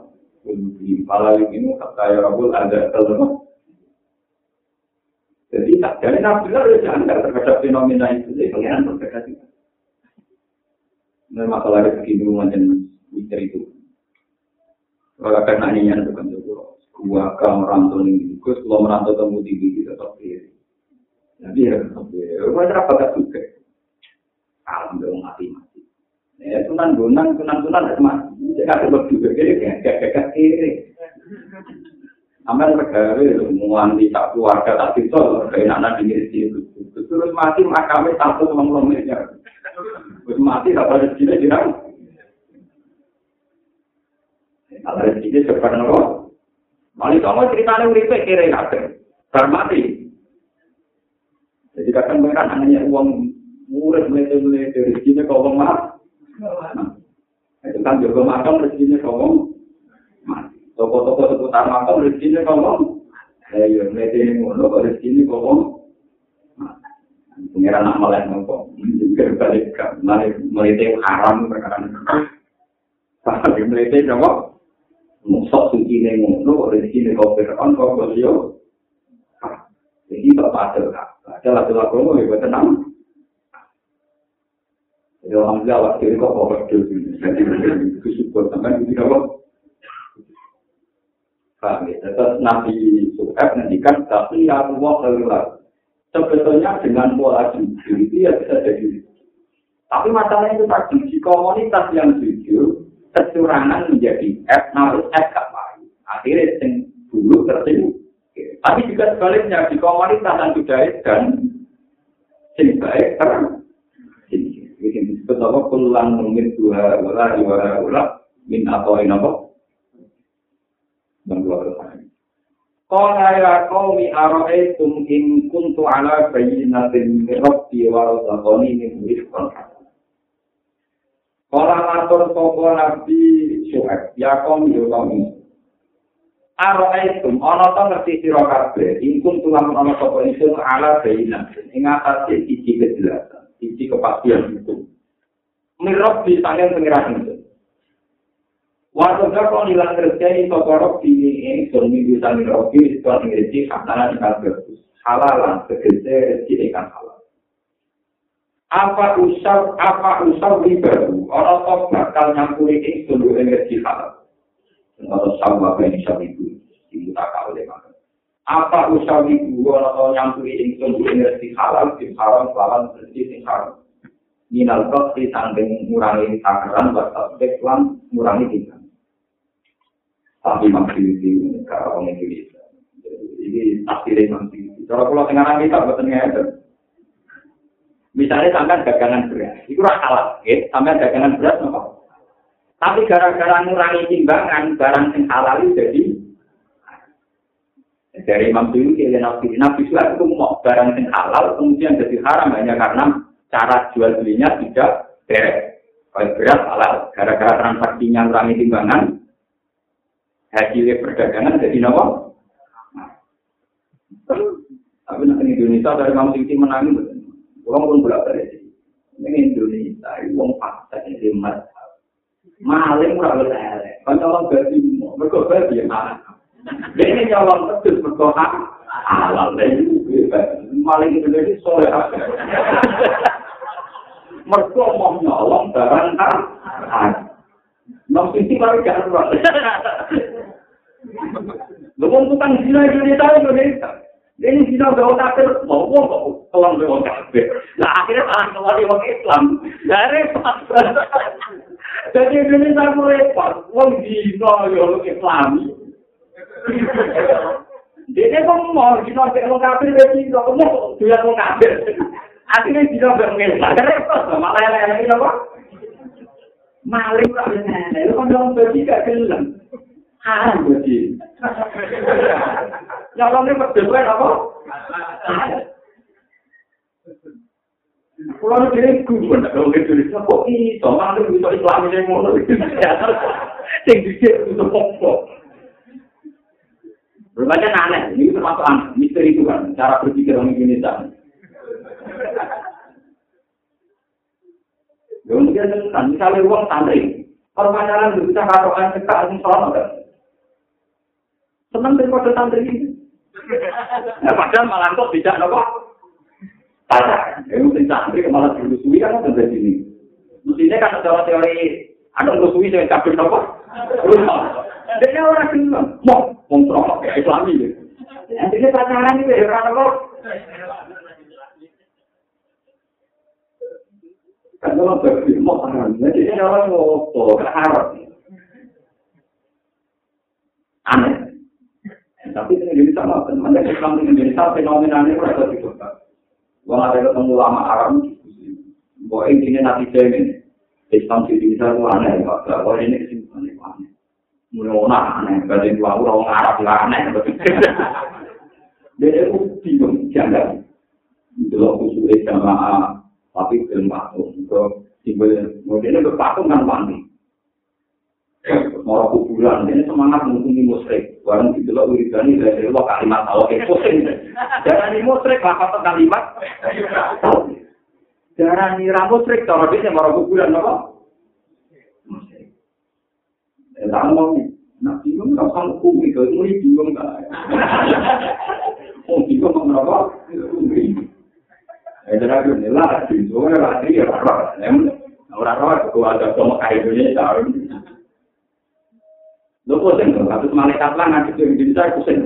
Speaker 1: Di pala ini kata ya Rabbul ada telepon. Jadi tak dari nabi lah jangan terhadap fenomena itu. Jadi pengiran juga. Nah masalah macam itu. Kalau ini yang bukan gua ke merantau ini, gue kalau merantau temu tinggi tetap kiri. Jadi ya tetap kiri. Suka. Alhamdulillah mati mati. Ya sunan gunang, sunan sunan mati. Jadi aku berdua kiri, gak kiri. Amal negara itu muanti tak keluarga tak bisa, kayak anak di itu. Terus mati makamnya satu sama miliar. Terus mati tak pada sini dirang. Kalau rezeki sebenarnya Mali kamu ceritanya uripe kira kabeh. Bar mati. Jadi mereka hanya uang murid melete-melete rezekinya kau wong mati. Itu kan juga makam rezekinya mati. Toko-toko seputar makam rezekinya wong. Ayo melete ini ngono kok rezekinya mati. Pengiran nak malah nopo. Juga balik ke melete haram perkara. Tapi melete nopo. Musok suci ngono, rezeki ne kau berkon kau beliau. Jadi tak ada kak. Ada lagu-lagu mau ibu tenang. Ya alhamdulillah waktu itu kok kau berdua. Jadi itu syukur sampai itu apa? Paham ya? Terus Nabi Suhaib nantikan, tapi ya Allah keluar. Sebetulnya dengan pola jujur itu ya bisa jadi. Tapi masalahnya itu tadi, di komunitas yang jujur, kecurangan menjadi F, harus F gak baik. Akhirnya yang dulu tertimbul. Tapi juga sebaliknya di komunitas yang sudah dan sing baik terang. Ini disebut apa? Kulang mungkin dua wala dua wala min atau ini apa? Dan dua wala. Qala ya qaumi ara'aytum in kuntu ala bayyinatin min rabbi wa razaqani min rizqan Orang matur sapa Nabi Syuaib, ya kaum yo kaum. Araitum ana ta ngerti sira kabeh, ingkung tulang ana sapa isun ala baina ing atase siji kejelasan, siji kepastian itu. Mirab di tangan pengiran itu. Waktu dia kau nilang kerja ini tokorok di ini sun minggu sami robi itu ngerti katana di bagus halalan segede rezeki ikan halal. apa usah apa usah ribaru orang tok bakal nyampuri ing seluruh energi halal atau sama apa yang bisa itu itu tak kau deh apa usah orang tok nyampuri ing seluruh energi halal di haram lawan rezeki sing haram. Minal di sanding ngurangi takaran batas lan ngurangi tapi maksud itu kalau orang Indonesia. Ini akhirnya nanti kalau pulau tengah kita betul nggak Misalnya sampai dagangan beras, itu rasa salah, ya. Sampai dagangan beras, nopo. Tapi gara-gara ngurangi timbangan, barang yang halal itu jadi dari Imam Syuuti dan Nabi Nabi itu mau barang yang halal kemudian jadi haram hanya karena cara jual belinya tidak beres. Kalau beras halal, gara-gara transaksinya ngurangi timbangan, hasilnya perdagangan jadi nopo. Tapi nanti Indonesia dari kamu tinggi menangin, uang pun bolak balik. Ini Indonesia, uang fakta ini. Maling ora oleh. Kan orang babi, mereka babi yang mana? Ini nyolong pedes mereka halal. Maling Indonesia soleh. mergo mau nyolong barang kan nang sisi karo gak ora lho wong tukang zina iki ta Indonesia. Ini zina gak kafir mau kok kelam gak kafir. Lah akhirnya malah keluar wong Islam. Dari jadi Indonesia mulai wong zina yo Islam Dia kok mau zina gak kafir wis kok mau dia wong kafir Akhirnya bisa bermil. Repot, malah lele ini apa? Maling kok lele. Itu kan dong bagi gak gelem. Haram bagi. Nyolongnya berdua apa? Kulo nu dhewe gumun nek wong Indonesia kok iso malah iso Islam ini ngono iki. Sing dicek kok. Berbagai aneh, ini termasuk aneh, misteri Tuhan, cara berpikir orang Indonesia. Ya mungkin tentang misalnya uang santri, perpanjangan bisa karokan cekak asing selama kan? Senang daripada santri ini. Nah, padahal malah kok tidak nopo. Tanya, ya mungkin santri malah dulu suwi kan ada di sini. Mestinya kan ada teori ada musuhi yang kabel nopo. Dia orang sini mau mau ya Islami. Jadi pacaran itu ya orang nopo. Kan kalau bagi mau haram, jadi ini orang ngopo, kan haram. Aneh. Tapi ini jadi sama, teman-teman Islam ini jadi sama fenomenanya itu ada di kota. Wah ada ketemu lama haram, bahwa ini nanti jamin. Islam di Indonesia itu aneh, bahwa ini. Mulai aneh, berarti dua orang Arab nggak aneh. Jadi aku bingung, jangan. Itu khusus jamaah tapi belum patung. Itu simbol kemudian itu patung kan wangi. Moro kuburan ini semangat menghubungi musrik. Barang itu lo wiridani dari lo kalimat Allah itu pusing. Jangan ini musrik lah kalimat. Jangan ini musrik kalau dia moro kuburan apa? Ya mau Nah, bingung nggak usah hukum itu, itu bingung nggak? Oh, bingung nggak Itu lagi nih lah, itu lah dia orang orang orang itu ada sama kayak ini tahu. Lo pusing tuh, satu malaikat lah nanti tuh jadi saya pusing.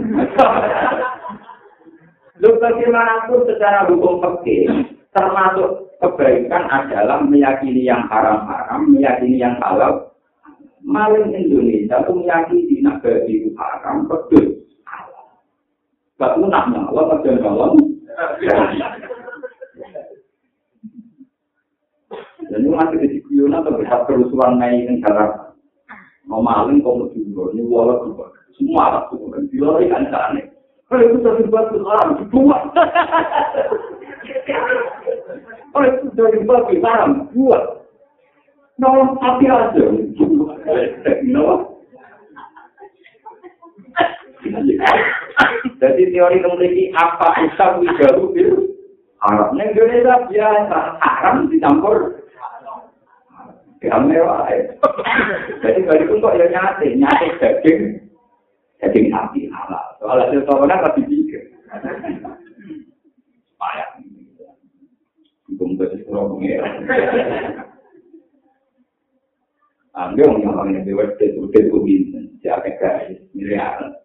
Speaker 1: Lo bagaimanapun secara hukum fikih termasuk kebaikan adalah meyakini yang haram-haram, meyakini yang halal. Maling Indonesia itu meyakini nabi itu haram, betul. Gak punah nyawa, kerja dalam. Dan itu masih di Guyona atau berhak kerusuhan naik yang. Mau maling kok mau juga, ini wala juga. Semua anak tuh, dan bila lagi kan aneh. Kalau itu dari batu haram, dua. Kalau itu dari batu haram, dua. Nolong api aja, dua. Jadi teori memiliki apa usah wijaru itu haram. Neng Indonesia biasa haram dicampur Yang mewah Jadi bagi pun kok ya nyate, nyate daging, daging sapi halal. Soal hasil corona lebih pikir. Payah. Di sekolah pengira. Ambil orang yang orang yang dewasa itu udah itu bisa. Siapa guys, miliar.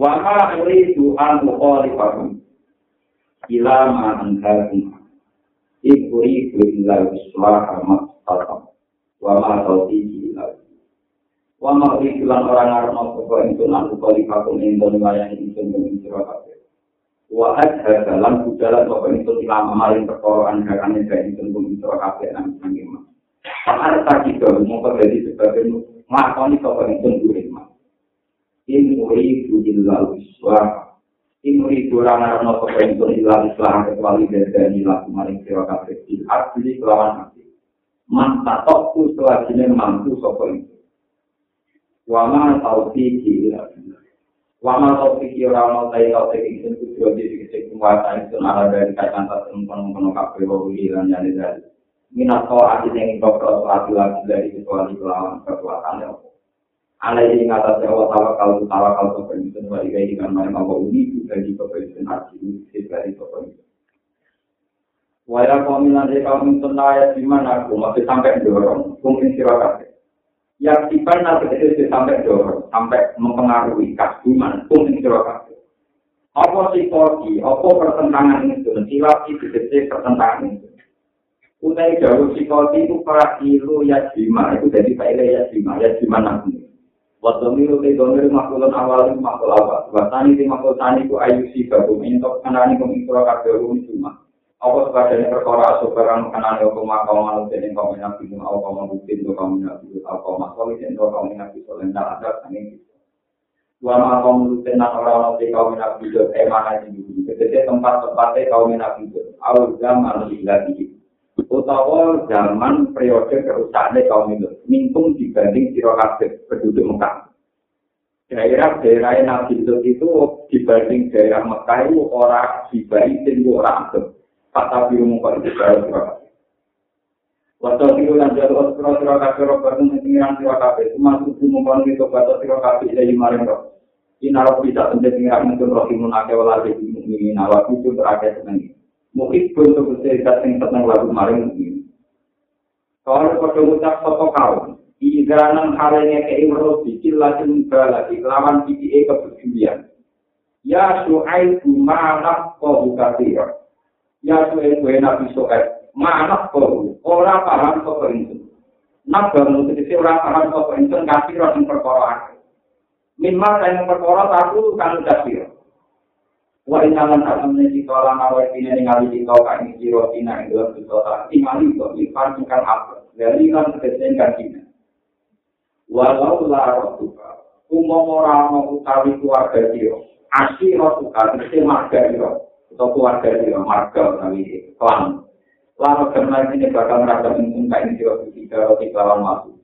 Speaker 1: Wama uridu an mukhalifahum ila ma anharum Iku iku illa islah amat salam. Wa ma tauti illa. Wa ma iku lan orang arep apa itu lan kali kakum ing dalem layani itu ing sira kabeh. Wa hadha dalam budalan apa itu ilama maring perkara anggane gawe itu ing sira kabeh nang sangge mah. Pakar tadi ke mongko dadi sebagai makoni kok ing dungu ing mah. Iku illa islah Imri kurang arno kepentur ilang islam kecuali dari laku maring sira kabeh il asli kelawan hati. Man tatokku selajine mampu sapa itu. Wa ma taufiqi ila Wa ma taufiqi ora ono tai taufiqi sing kudu di sing kuwasa itu ala dari kaitan ta temen-temen kabeh wa lan jane dari. Minato ati sing kok lagi lagi dari kecuali kelawan kekuatan ya. Ala ini kata sewa tawa kalau tawa kalau keperluan wa ikai dengan mana mau ini juga di keperluan hati ini dari keperluan. Waya kaum nanti kaum tenaya di mana aku masih sampai dorong, mungkin silakan. Yang tiba nanti itu sampai dorong, sampai mempengaruhi kasuman, mungkin silakan. Apa psikologi, apa pertentangan itu, silap itu pertentangan itu. Utai jauh psikologi itu para ilu ya jima, itu jadi pak ya jima, ya jima nanti. Waktu miru te domir makulun awal itu makul awal. Wasani te makul tani ku ayu si babu. Mintok kanani ku mingsura kabel cuma. Apa sebagainya perkara asukaran kanani aku makau manut dan yang kau minabi. Aku kau mabukti itu kau minabi. Aku kau masoli dan kau minabi. Soalnya tak ada sani. Wa makau mulut dan orang-orang te kau minabi. Eh mana ini. Ketika tempat-tempatnya kau minabi. Awal zaman lagi utawa zaman periode kerusakan kaum itu mintung dibanding siro kabeh penduduk Mekah. Daerah-daerah Nabi Lut itu dibanding daerah Mekah itu orang dibanding orang itu. Kata biru muka itu daerah siro kabeh. Waktu itu lanjut waktu siro siro kabeh roba itu mentinggiran siro kabeh. Cuma tujuh muka itu kata siro kabeh dari maring roh. Inarok bisa mentinggiran itu rohimun akewala di mukminin awal itu terakhir senang mungkin untuk cerita yang tentang lagu maring mungkin. Kalau pada ucap soto kau, Iganan harinya ke Imro bikin lagi lagi lawan PPA kepedulian. Ya suai mana kau buka Ya suai kue nabi soet mana kau orang paham kau perintu. Nak ketika orang paham kau perintu kasih orang perkara. Minimal saya perkara satu kan kasih. Wa inalan asamne kita lan awal ini ningali kita kang jiro tina ing dalam kita ta tingali kok ikan ingkang apa? Dari lan tegese kina walau la rotuka. Umum ora ana utawi keluarga jiro asli rotuka tegese marga jiro atau keluarga jiro marga utawi klan Lama karena ini bakal merasa untung kain jiro ketika roti lawan masuk.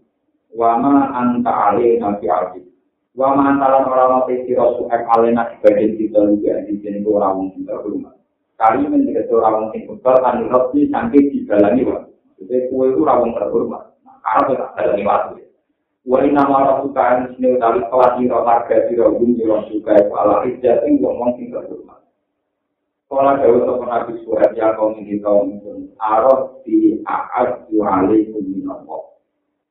Speaker 1: Wama anta alih nabi alih. wa mantalan ora ana sira suek alena dibanding kita juga di sini ora wong sing terhormat kali menjadi ora wong sing kebal kan roti sampai dibalani wa jadi kue itu ora wong terhormat karena kita dalani waktu wa inna ma rabbuka sini utawi kelas sira marga sira bumi sira suka ala ijat ing wong sing terhormat Kala dawuh sapa Nabi Suhaib ya kaum ini kaum ini arot di alaikum minallah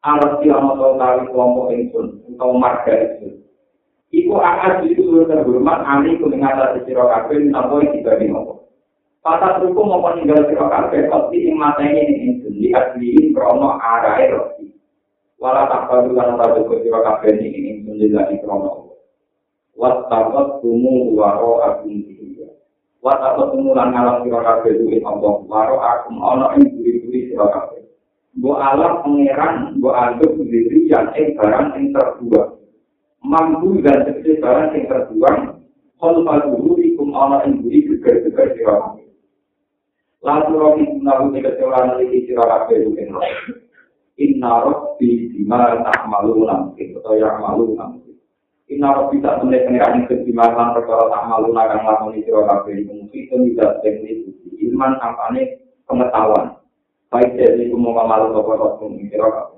Speaker 1: Alat si ana to kali kelompok ingsun utawa marga ingsun. Iku akad itu sudah terhormat ani ku ing atas sira kabeh napa iki dadi nopo. Patah ruku mau ninggal sira kabeh kok iki ing matene ingsun di asli krono arae roti. Wala tak perlu lan ta buku sira kabeh ing ingsun di krono. Wat tabat tumu waro agung iki. Wat tabat tumu lan ngalang sira kabeh duwe Allah waro agung ana ing diri-diri sira kabeh. Bu alam pangeran, bu anggap sendiri yang ing barang yang terbuang. Mampu dan seperti barang yang terbuang, kalau pada ikum Allah yang beri gegar-gegar di orang. Lalu nahu tiga seorang lagi di orang kehidupan roh. Inna roh di dima tak malu nanti, atau yang malu. Inna roh bisa menilai pengiran yang kesimalan perkara tak malu nagang lakoni di orang kehidupan. Itu tidak teknis, ilman kampanye pengetahuan. baik dari semua malu toko toko ini kira kira.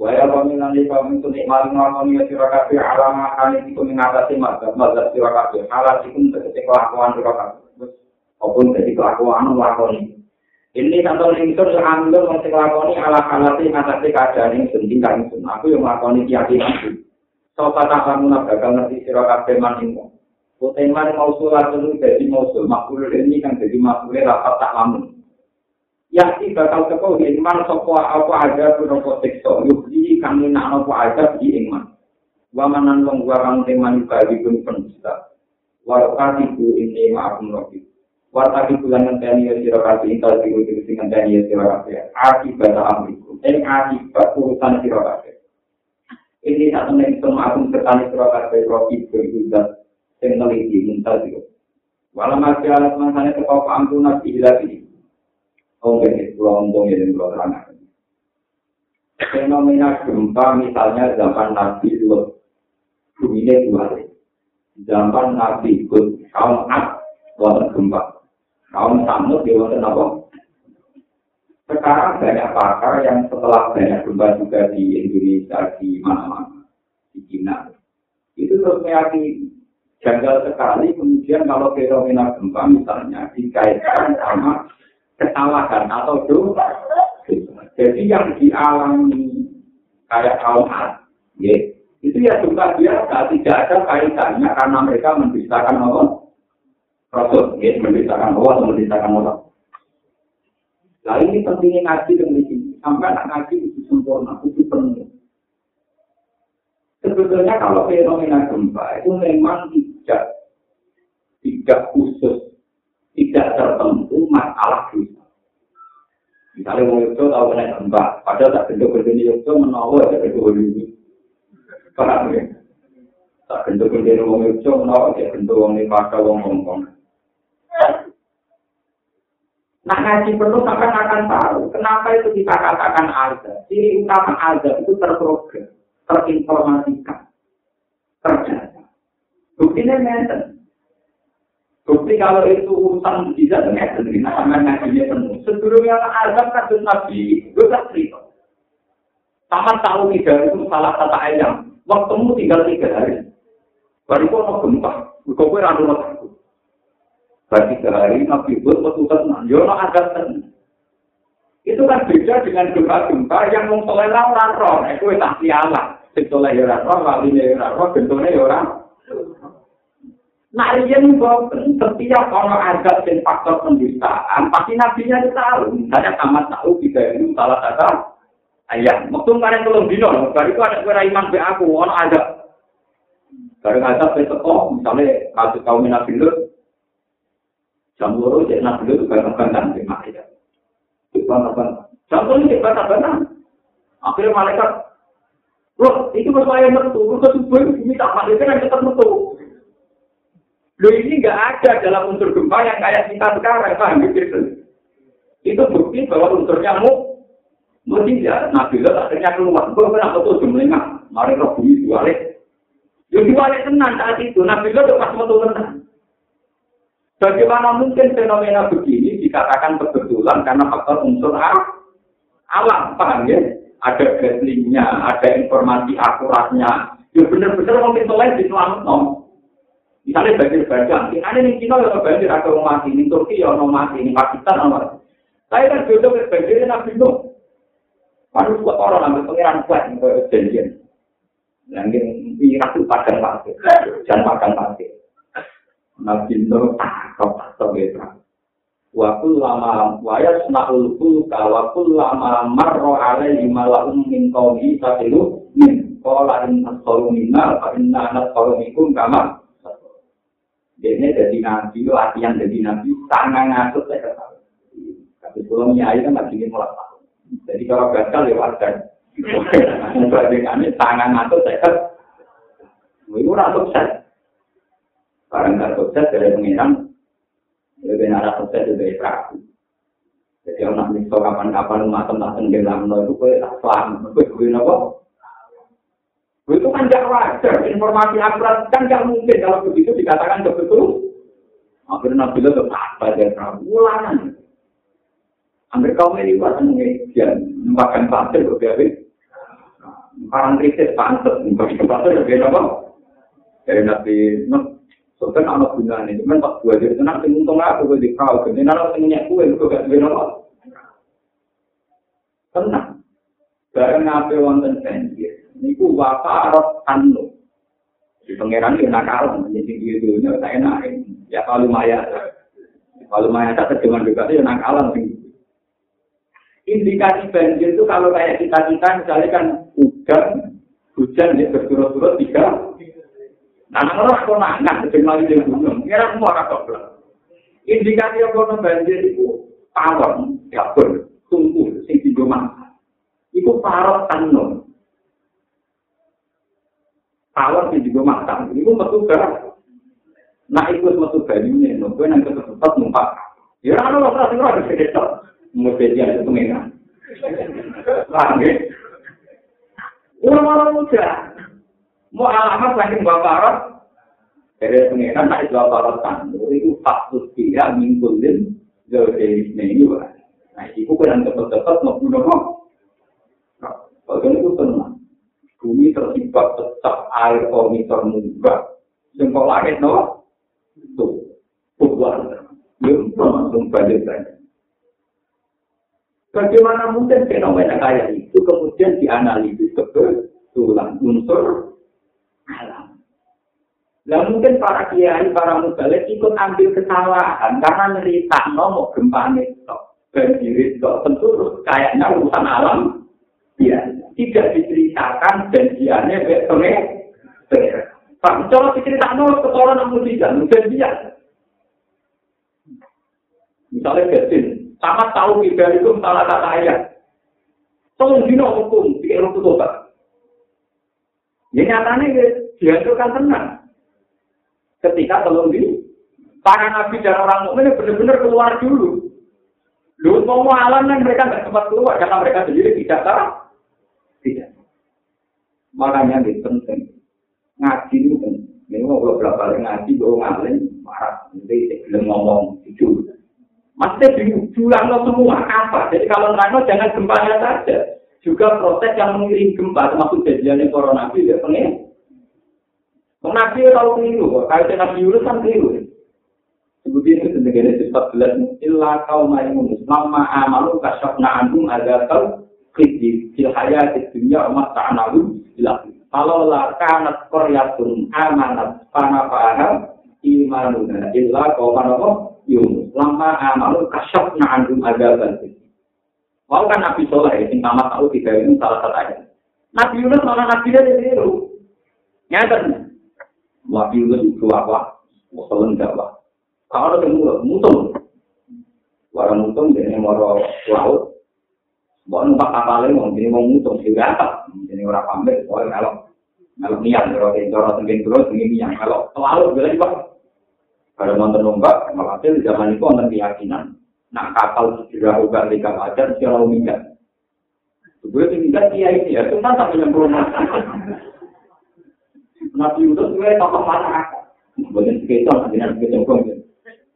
Speaker 1: Waya kami nanti kami itu nikmati ngomongnya kira kira alama kali itu mengatasi mazhab mazhab kira kira. Halat itu terjadi kelakuan kira kira. Apapun jadi kelakuan lakoni. Ini contoh lingsur yang ambil masih lakoni ala halati mengatasi keadaan yang sendiri kan Aku yang lakoni keyakinan kamu nak gagal ngerti kira kira manimu. Kuteman mau sulat dulu jadi. Makhluk ini kan jadi makhluk rapat tak lamun. Yaki bakal teko iman sapa apa ada pun tekso yuki kami nak apa ada di iman. Wa wong kang teman bagi pun penista. Wa kati ku ini ma'akum robi. Wa tadi bulan ngenteni ya sira kabeh intal diku sing ngenteni ya sira kabeh. Akibat amriku. Eh akibat urusan sira kabeh. Ini temen itu ma'akum ketani sira kabeh robi berjudat. sing teliti muntal itu. Walau masih alat masanya kepau pangku nabi ilahi. Oh, ini pulau untung ini pulau terang. Fenomena gempa misalnya zaman Nabi Lut, bumi ini dua Zaman Nabi Hud, kaum Ad, wonten gempa. Kaum Samud, di wonten apa? Sekarang banyak pakar yang setelah banyak gempa juga di Indonesia, di mana-mana, di China, itu terus meyakini janggal sekali kemudian kalau fenomena gempa misalnya dikaitkan sama kesalahan atau dosa. Jadi yang dialami kayak kaum ya, itu ya juga biasa, tidak ada kaitannya karena mereka mendustakan Allah. Rasul, ya, mendustakan Allah mendustakan Allah. Nah ini pentingnya ngaji dan sini. Sampai anak ngaji itu sempurna, itu penuh. Sebetulnya kalau fenomena gempa itu memang tidak tidak khusus, tidak tertentu masalah dosa. Misalnya mau itu tahu kena gempa, padahal tak bentuk berdiri itu menawar ya bentuk berdiri. Paham ya? Tak bentuk mau itu menawar ya bentuk ini pada wong ngomong. Nah ngaji perlu sampai akan tahu kenapa itu kita katakan azab. Ciri utama azab itu terprogram, terinformasikan, terjadi. Buktinya memang Bukti kalau itu urusan bisa sendiri, nah sama ngajinya penuh. Sebelumnya azab kasus Nabi, itu tak cerita. Sama tahu tiga itu salah kata ayam. Waktumu tinggal tiga hari. Baru kok gempa, kue randu aku. Baru tiga hari, Nabi buat petugas nanjono azab tenang. Itu kan beda dengan gempa-gempa yang mau soleh orang roh. Itu tak sialah. Soleh orang roh, walinya orang roh, bentuknya orang. Nah, riyen boten setiap orang ada dan faktor pendustaan, pasti nabinya itu tahu. Misalnya tamat tahu tiga ini salah satu ayam. Waktu kemarin belum dino, baru itu ada kira iman be aku, orang ada. Baru ada besok, misalnya kasus kaum nabi lu, dua jadi nabi lu juga bantah di makia. Bantah Jam dua jadi bantah Akhirnya malaikat, loh, itu persoalan metu, itu subuh, ini tak malaikat yang tetap metu. Loh ini nggak ada dalam unsur gempa yang kayak kita sekarang, paham gitu? Itu bukti bahwa unsurnya mu, mesti ya, nabi lo akhirnya keluar. Gue pernah betul jumlahnya, mari roh bumi diwalik. Yo diwalik tenang saat itu, nabi lo pas betul tenang. Bagaimana mungkin fenomena begini dikatakan kebetulan karena faktor unsur alam, paham ya? Ada gaslingnya, ada informasi akuratnya. Ya benar-benar mungkin selain di selamat, no. Misalnya banjir bandang, ini nih Cina yang banjir ada mati, ini Turki yang orang mati, ini Pakistan orang Saya kan jodoh ke banjir Nabi Nuh. Paru buat orang ambil pengiran kuat janjian. Yang ini ratu padang pasir, jangan padang pasir. Nabi Nuh takut takut gitu. Waktu lama waya senakul kulka, waktu lama marro alaihi malahum min kaumi sabilu min kola in asolu minna, fa inna anak kaum kamar. Jadi jadi nabi, latihan jadi nabi, tangan ngasut saya ketahui. Tapi kalau nyai kan lagi mulai tahu. Jadi kalau gagal ya wajar. (laughs) Membandingkannya tangan ngasut saya ketahui. Itu rasa sukses. Barang nggak sukses dari pengiran, lebih nara sukses dari perahu. Jadi orang nanti kapan-kapan umat tentang tenggelam, itu gue tak selamat, gue gue nopo. Itu kan tidak wajar, informasi akurat kan tidak mungkin kalau begitu dikatakan betul. Akhirnya Nabi itu apa dia ulangan. Hampir kaum ini buat dia makan pasir berbeda. Orang kritis pantas, makan pasir berbeda apa? Dari Nabi soalnya anak gunanya, cuman pas dua jadi tenang, untung aku gue di kau, kemudian anak punya kue, gue gak berbeda apa? Tenang. Barang ngapain wonten banjir, niku wafarot anu. Di pangeran itu nakal, menjadi dia dulunya tak enak. Ya kalau maya, kalau maya tak terjemahan juga itu nakalan. Indikasi banjir itu kalau kayak kita kita misalnya kan hujan, hujan ya berturut-turut tiga. Nah, orang kok nangis sejumlah di gunung, kira semua orang Indikasi apa banjir itu tawon, dapur, tungku, sing tiga Itu parot tanun. tawar sing juga matang. Iku metu ke Nah ikut metu banyune, nunggu nang ketepet numpak. Ya ora ono ora sing ora. Mesti dia itu pengen. Paham ya? Orang-orang muda. Mau alamat lagi bapak Arab. Dari pengiran itu bapak Arab tandur. Itu faktus dia mingkulin. Jadi ini wah. Nah itu kan cepat-cepat mau bunuh kok. Kalau itu tenang. Bumi tertimpa tetap air komiter munggah. Yang kau langit no. Tuh. Bukan. Ya, langsung balik lagi. Bagaimana mungkin fenomena kayak itu kemudian dianalisis kebetulan unsur alam. Nah mungkin para kiai, para mubalik ikut ambil kesalahan karena cerita nomor gempa itu banjir itu tentu kayaknya urusan alam ya tidak diceritakan janjiannya benar Pak, kalau diceritakan ketolong namun tidak, janjian. Misalnya Gatin, Sama tahu tiga itu salah kata ayat. Tolong dino hukum, di erok itu Ya nyatanya ya, dihancurkan tenang. Ketika tolong di para nabi dan orang mukmin benar-benar keluar dulu. Lu mau alam kan mereka nggak sempat keluar karena mereka sendiri tidak tahu. Tidak. Makanya ini penting. Ngaji itu penting. Ini mau berapa kali ngaji, gue ngalim, marah. Nanti belum ngomong, itu. Maksudnya diulang semua apa? Jadi kalau nerangno jangan gempanya saja. Juga proses yang mengiring gempa, termasuk kejadian corona itu ya pengen. Nabi tahu keliru, kaitan Nabi Yunus kan keliru. Seperti itu sebagai sifat belas, illa kau maimun, lama amalu kasyafna anhum ada tahu kidi fil hayat dunia umat ta'analu. Kalau lah kanat koryatun amanat panah paham imanuna illa kau manopo Yunus. Amalu kasyaf na'andum agaban. Mau kan Nabi Soleh, yang sama tahu tiga ini salah satu ayat. Nabi Yunus malah Nabi dia ditiru. Nyata Nabi Yunus itu apa? Musuh Jawa. Kalau ada temu mutung. Warang mutung jadi moro laut. Bawa numpak kapalnya mau jadi mau mutung juga apa? Jadi orang pamit, orang kalau kalau niat kalau kalau tenggen terus tenggen niat kalau laut boleh juga Kalau nonton lomba, di zaman itu ada keyakinan. Nah kapal segera ubah di wajar, secara umumnya. Gue tinggal dia ini ya, cuma sampai yang belum Nabi Yunus gue tokoh mana? Bagian sekitar, nanti nanti kita coba.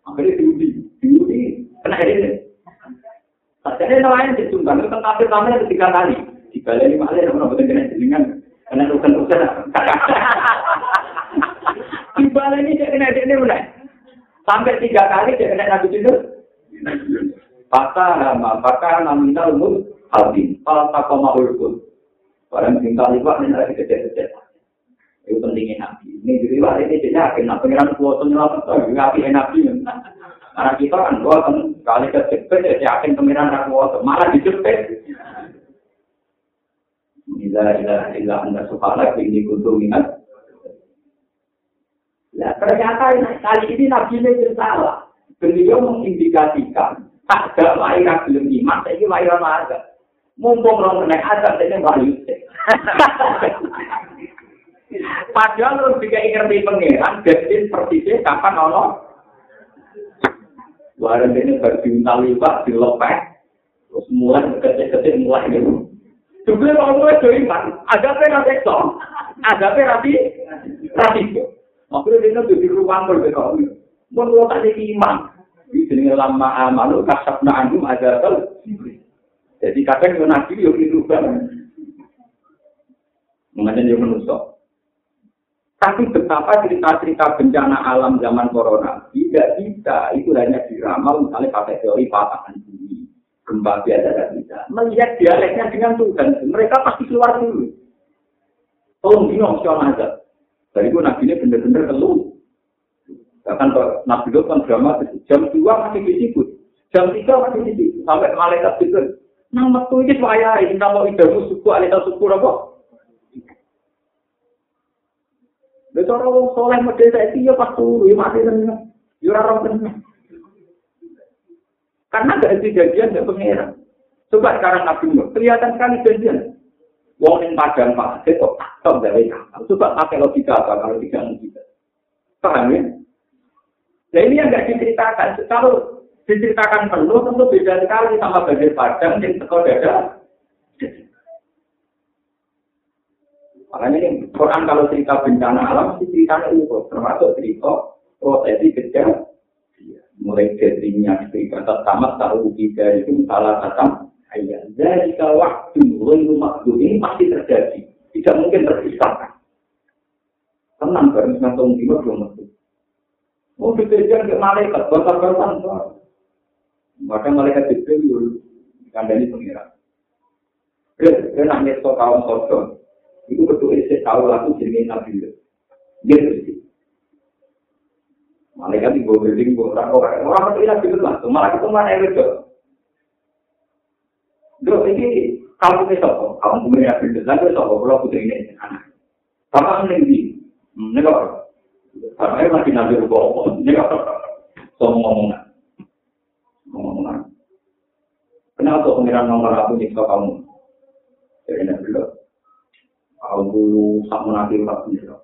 Speaker 1: Akhirnya diuji, diuji, kena ini. Jadi nelayan disumbang, itu tentang pertama tiga kali. Tiga kali lima kali, namun betul kena jelingan, kena urusan-urusan. Di balai ini kena ini mulai. Sampai tiga kali dia kena nabi tidur. Patah nama, patah nominal mul habis. Kalau tak kau mau urut, barang tinggal liwat ini lagi kecil-kecil. Itu pentingnya nabi. Ini di liwat ini jadi akhir nabi pengiran kuasa nyelamat tuh, nabi nabi. Karena kita kan dua kan kali kejepit jadi akhir pengiran kuasa malah dijepit. Ila ila ila anda subhanak ini kuntung ingat Nah, ternyata kali ini Nabi ini salah. Beliau mengindikasikan ada lahiran belum iman, ini lahiran ada. Mumpung orang kena ada, ini wahyu. Padahal harus juga ngerti pengeran, jadi persisnya kapan ono. Warna ini berjumlah lipat, dilepek, terus mulai kecil-kecil mulai gitu. Juga kalau gue iman, ada apa yang ada rapi, rapi. Makanya dia nanti di ruang berbeda. Lo tak jadi imam. Di sini lama amal, kasab na'anum ada tel. Jadi kadang yang nabi yang itu banget. Mengenai yang menusuk. Tapi betapa cerita-cerita bencana alam zaman corona tidak bisa itu hanya diramal misalnya pakai teori patahan bumi, gempa biasa tidak bisa. Melihat dialeknya dengan Tuhan, mereka pasti keluar dulu. Tolong bingung siapa aja. Dari itu nabi ini benar-benar keluh. Bahkan nabi itu kan drama jam dua masih disebut, jam tiga masih disebut, sampai malaikat itu. Nang metu ini saya ini nama idamu suku alita suku apa? Besar orang soleh model saya itu ya pas turu, ya mati tenang, ya orang. Karena gak ada janjian gak pengeran. Coba sekarang Nabi Nuh, kelihatan sekali janjian. Wong yang padang pasir kok tak dari kapal. Coba pakai logika apa kalau tidak logika. Paham ya? Nah ini yang nggak diceritakan. Kalau diceritakan penuh tentu beda sekali sama banjir padang yang teko dada. Makanya ini Quran kalau cerita bencana alam, ceritanya itu termasuk cerita prosesi kecil. Mulai dari minyak cerita pertama tahu tiga itu salah satu ayat. Dari waktu mulai rumah ini masih terjadi, tidak mungkin terpisahkan. Tenang, bareng tahun lima belum Oh, dikejar ke malaikat, bakar-bakar. Maka malaikat Jibril kandani pengiran. Dia nangis ke kaum Sodom. Itu betul saya tahu lagu jadi Nabi. Dia bersih. Malaikat ibu building orang orang orang itu Nabi itu langsung malah itu mana yang itu. Dok ini kamu itu punya Nabi itu lalu apa? Kalau putri ini anak. Bapak ini ini kok. Karena lagi Nabi itu Ini kok. So ngomong ngomong. Kenapa pengiran nomor aku nyiksa kamu? Jadi Nabi aku sak menati ora bisa.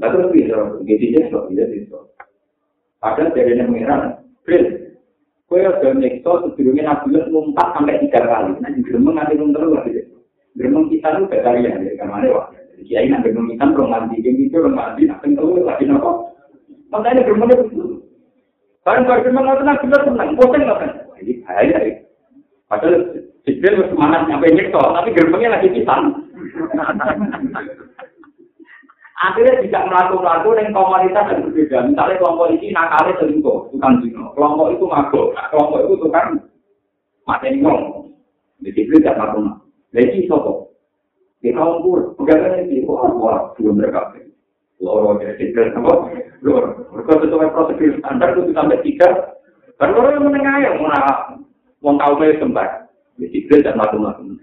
Speaker 1: Nah terus bisa, gitu aja kok bisa bisa. Padahal dari yang mengira, Chris, kue udah nyekso sebelumnya nabi ngumpat sampai tiga kali. Nah di geremeng nanti terus lagi. Geremeng kita tuh vegetarian ya, karena ada wah. Kiai geremeng kita belum mandi, yang itu belum mandi, nanti terus lagi nopo. Makanya geremengnya itu. Barang barang geremeng nggak tenang, kita tenang, bosan nggak kan? Jadi bahaya ya. Padahal Jibril semangat nyampe nyekso, tapi geremengnya lagi pisang. (laughs) Akhirnya tidak melaku-laku dengan komunitas yang berbeda. Misalnya kelompok ini nakalnya selingkuh, tukang zino. Kelompok itu mabuk, kelompok itu tukang mateni ngomong. Jadi itu tidak melaku Jadi sopo. Di kaum pur, pegangannya di wah, wah, belum mereka. Loro jadi tidak apa? Loro. Mereka sesuai prosedur standar itu sampai tiga. Dan loro yang menengah yang mana, mau tahu sempat. Jadi itu tidak melaku-laku.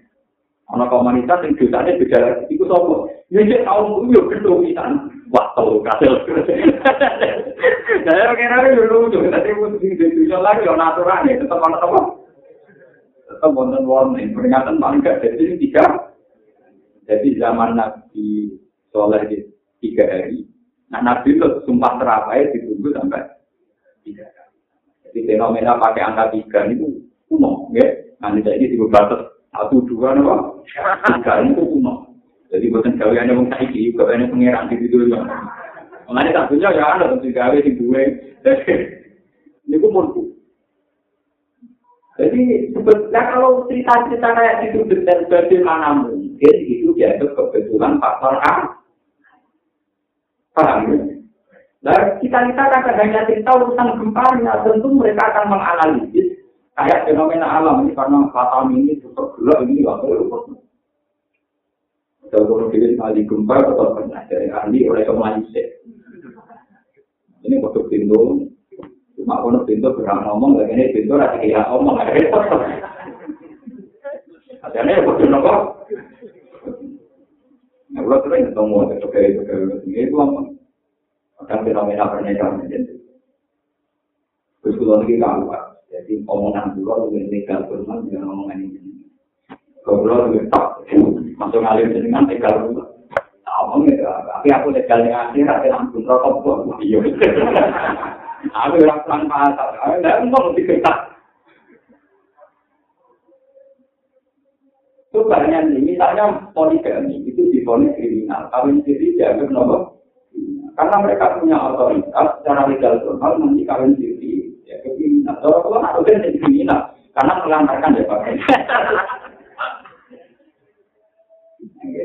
Speaker 1: ana komunitas yang dosanya beda lagi itu sopo ya dia tahu itu ya gede pisan wah tahu kasil saya kira itu lucu mesti di dunia lagi orang aturan itu tetap ada apa tetap wonten warning peringatan paling gak jadi tiga jadi zaman nabi soleh di tiga hari nah nabi itu sumpah terapai ditunggu sampai tiga hari. Jadi fenomena pakai angka tiga itu umum ya. Nanti jadi dibatas satu dua nopo tiga itu kuno. Jadi bukan gaweannya wong saiki gaweannya pangeran di situ ya. Mengenai tak punya ya ada tentu gawe di dua. Ini pun murku. Jadi sebetulnya kalau cerita-cerita kayak itu detail bagaimana mungkin itu dianggap kebetulan faktor A. Paham ya? Nah, kita kita kadang hanya cerita urusan gempanya, tentu mereka akan menganalisis kayak fenomena alam ini karena fatal ini tetap gelap ini nggak perlu kalau kita sekali gempa atau pernah dari ahli oleh kemanusia ini waktu pintu cuma kalau pintu berang ngomong lagi ini pintu lagi kayak ngomong ada repot adanya waktu nopo ada kayak itu itu apa akan fenomena pernyataan terus kalau lagi kalah Jadi omongan dulu lebih legal firman dengan omongan ini. Kalau lebih tak, masuk ngalir dengan legal. Omong ya, tapi aku legal yang akhir, ada langsung rokok iya. Aku orang perang pasar, ada ngomong di Itu banyak nih, misalnya poligami itu diponis kriminal, kawin siri dianggap nomor. Karena mereka punya otoritas secara legal formal nanti kawin siri ya kriminal. Kalau kalau nggak udah jadi kriminal, karena melantarkan ya pak.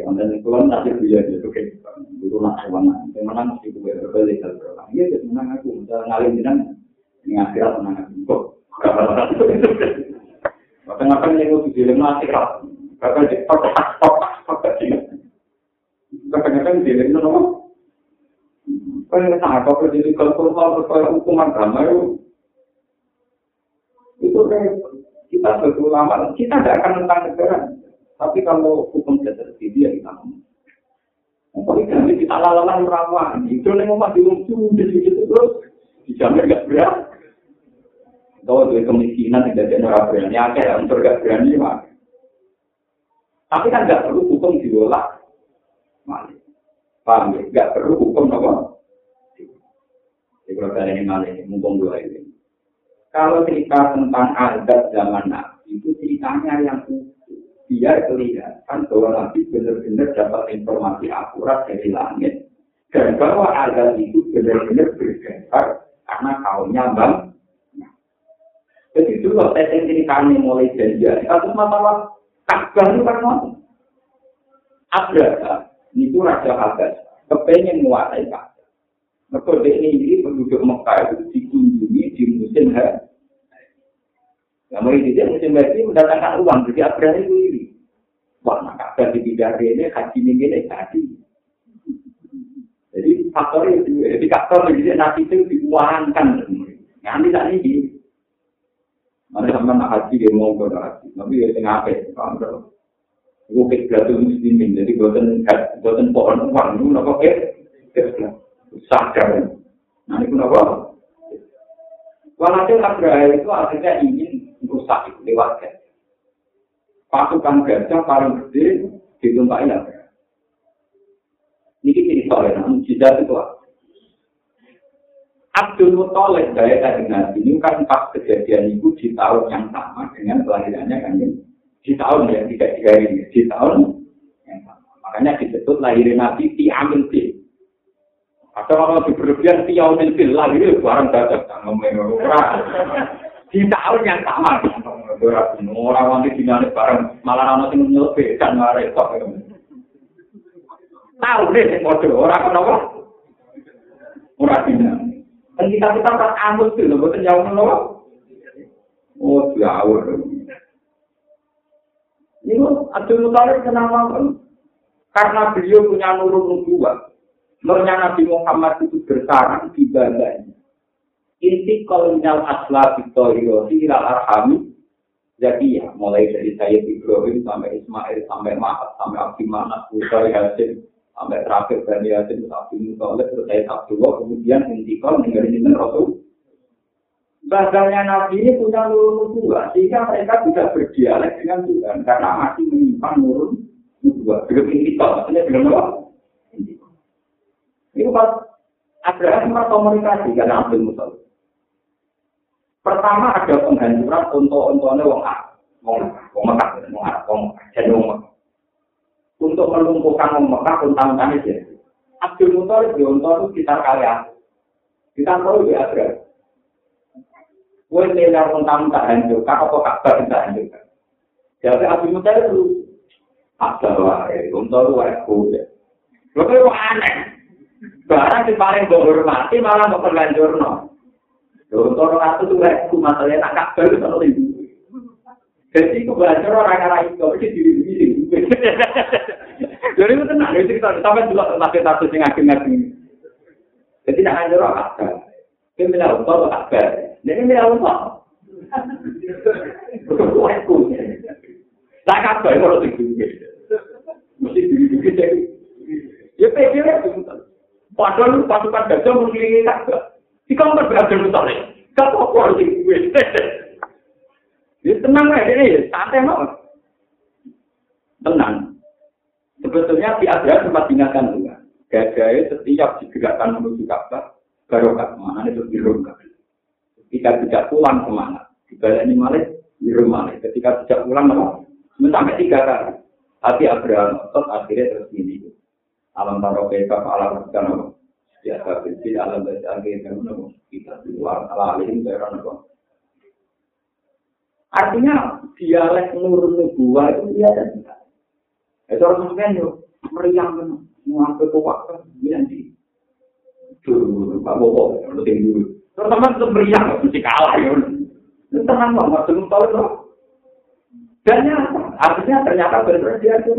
Speaker 1: Konten itu kan nanti dia itu kayak itu nak hewan, yang menang mesti gue berbalik dari orang. Iya, jadi menang aku, bisa ngalim jenang, ini akhirat menang aku. Kok, Bahkan ngapain yang gue di dalam akhirat, bahkan di kotak kotak kotak sih. Kadang-kadang di dalam nopo. Kan apa kok jadi kalau kalau hukuman itu itu kan kita sebagai ulama, kita tidak akan tentang negara. Tapi kalau hukum tidak terjadi, ya kita. Poligami kita lalalan rawan, itu yang mau dilucu, di situ terus dijamin gak berat. Kalau dari kemiskinan tidak ada orang berani, ada yang gak berani, mah. Tapi kan gak perlu hukum diolah. Malik. Paham ya? Gak perlu hukum apa? Jadi kalian malah ini, mumpung dua ini. Kalau cerita tentang adat zaman Nabi, itu ceritanya yang. Biar kelihatan bahwa Nabi benar-benar dapat informasi akurat dari langit. Dan bahwa adat itu benar-benar berdasar karena kaumnya bang. Jadi dulu saya ceritanya mulai janji. Kasus masalah Ka'bah itu kan ngomong. Abraha, itu Raja Habas, kepengen menguasai Ka'bah. Mereka ini penduduk Mekah itu dikunjungi di musim haji. Nah, ini dia musim haji mendatangkan uang, jadi Abraha itu ini. Wah, nah Ka'bah di Bidari ini, haji ini ini tadi. Jadi faktor itu, jadi faktor jadi nanti itu diuangkan. Nanti tak ini. Mana sampai nak haji dia mau ke haji, tapi ya tengah apa? Kalau Bukit Batu Muslimin, jadi buatan buatan pohon uang itu nopo ke sadar. Nah itu nopo. Walhasil Abraha itu akhirnya ingin merusak itu lewat gajah. Pasukan gajah paling gede ditumpahin Abraha. Ini cerita ya, mujizat itu apa? Abdul Muttalib dari tadi Nabi ini kan pas kejadian itu di tahun yang sama dengan kelahirannya kan di tahun ya tidak tiga ini di tahun yang sama. Makanya disebut lahirin Nabi di Amin Fil. Atau kalau di berlebihan di Amin Fil lahir barang dadak di tahun yang sama. Orang wanti dinane bareng malah ana sing kan mare kok. Tahu deh sing padha ora kenapa. Ora dinane. Dan kita kita pas amus itu, betul jauh menolak. Oh, jauh. Ini Abdul Muttalib kenapa? Karena beliau punya nurun nubuah. Nurnya Nabi Muhammad itu bersarang di badannya. Inti kolonial asla Victoria ila arhami. Jadi ya, mulai dari saya Ibrahim sampai Ismail, sampai Mahat, sampai Abdimana, Usai Hasim, sampai terakhir Bani Hasim, Abdul Muttalib, saya Abdullah, kemudian inti kol meninggalin Rasul Bahasanya Nabi ini punya nurun nubuah, sehingga mereka tidak berdialek dengan Tuhan, karena masih menyimpan nurun nubuah. Belum kita, maksudnya belum apa? Itu pas Abraham sempat komunikasi karena Abdul Mutalib. Pertama ada penghancuran untuk untuknya wong A, wong wong Mekah, wong Arab, wong jadi wong Mekah. Untuk melumpuhkan Mekah untang-untang itu. Abdul Mutalib di untuk itu sekitar kalian. Kita tahu di Abraham. Kue miliar tentang tak hancurkan, apa kabar kita hancurkan. Jadi Abu Musa itu ada wae, untuk wae kuda. Lo kok aneh. Barang di paling menghormati malah mau terlanjur orang itu wae ku masalahnya tak kabar itu itu. Jadi itu belajar orang-orang itu, itu diri diri. Jadi itu tenang, itu kita sampai dulu tapi satu sing akhir-akhir. Jadi tidak hanya orang kabar. Kita bilang untuk kabar. Ini ini apa? Kuatku. Tak kabar kalau tinggi. Mesti tinggi jadi. Ya pikir itu. Padahal pasukan gajah mengelilingi kabar. Di kamar berada di sana. Kau kok tinggi. Ya tenang aja ini, santai mau. Tenang. Sebetulnya di Asia sempat diingatkan juga. Gajah setiap digerakkan menuju Ka'bah, barokah mana itu dirungkap. Ketika tidak pulang semangat. ini malah di rumah. Ketika tidak pulang malah sampai tiga kali. Hati Abraham otot akhirnya terus ini. Alam taruh beka alam kan Ya tapi alam akhirnya kita di luar ala alim nopo. Artinya dialek nur nubuah itu dia ada tidak. Itu orang sampean yo meriang mengambil ngapain kuat kan, iya, nanti. Tuh, Pak Bobo, udah tinggi. dulu. Terutama itu meriang, mesti kalah ya. Itu tenang loh, nggak belum tahu loh. Dan nyata, artinya ternyata benar-benar dia itu.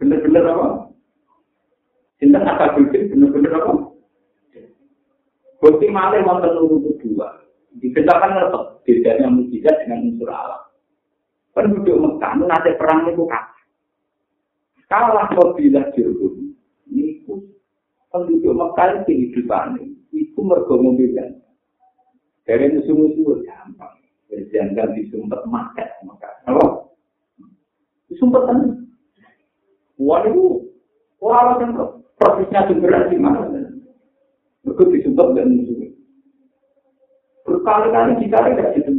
Speaker 1: Benar-benar apa? Cinta kata benar-benar apa? Bukti malah mau nurut dua. Diketakan tetap bedanya mujizat dengan unsur alam. Penduduk Mekah nanti perang itu kalah. Kalah kau bila jirgum. Ini penduduk Mekah kehidupan itu mergo. Dari musuh-musuh gampang. Berjanggal disumpet makan Mekah. Apa? Disumpet kan? Wah itu orang yang prosesnya sumberan di mana? Mereka disumpah dan musuh. Berkali-kali dicari tidak gitu.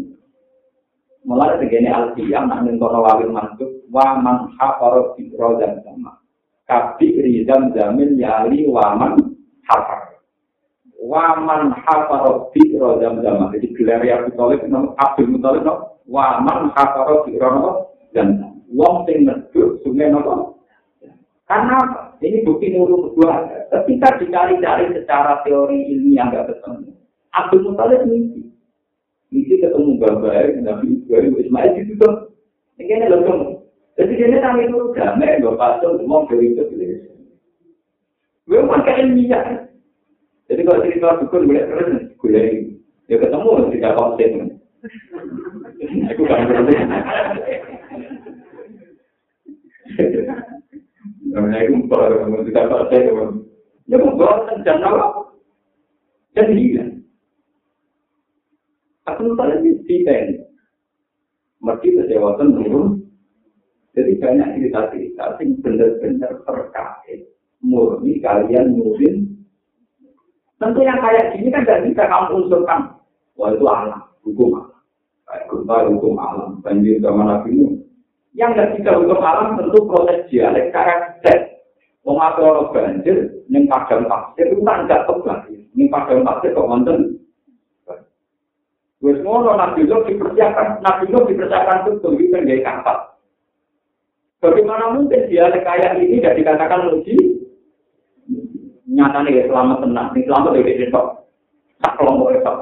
Speaker 1: Mulai segini al-qiyam, nak nentono wawil mantuk, wa man hafaro fitro dan sama. Kabi rizam jamin yali wa man hafar. Wa man hafaro fitro dan sama. Jadi gelar ya Abdul Muttalib, Abdul Muttalib, wa man hafaro fitro dan sama. Wong sing medhuk sungai nopo. Karena ini bukti nurul kedua. Ketika dicari-cari secara teori ilmiah nggak ketemu. Abdul Muttalib mimpi. Mimpi ketemu gambar Nabi Ibrahim Ismail itu tuh. Ini loh dong. Jadi dia nang itu damai, gue pasang semua dari itu. Gue pakai ilmiah. Jadi kalau cerita dukun gue terus gue ya ketemu tidak konsep. Aku kan berarti. Namanya itu kalau tidak konsep. Ya gue bawa dan apa? Dan hilang. Aku lupa lagi di pen. Mergi kesewatan turun. Jadi banyak cerita-cerita yang benar-benar terkait. Murni kalian mungkin. Tentu yang kayak gini kan tidak bisa kamu unsurkan. Wah itu alam, hukum alam. Kayak gempa hukum alam, banjir zaman Nabi Yang tidak bisa hukum alam tentu proses dialek karakter. Orang banjir, yang padang pasir itu tidak tebak. Yang padang pasir kok wonten Wes ngono Nabi Nuh dipersiapkan, Nabi Nuh dipersiapkan betul di penggaya kapal. Bagaimana mungkin dia kaya ini tidak dikatakan lucu? Nyata nih selamat tenang, ini selamat dari besok. Tak kelompok besok.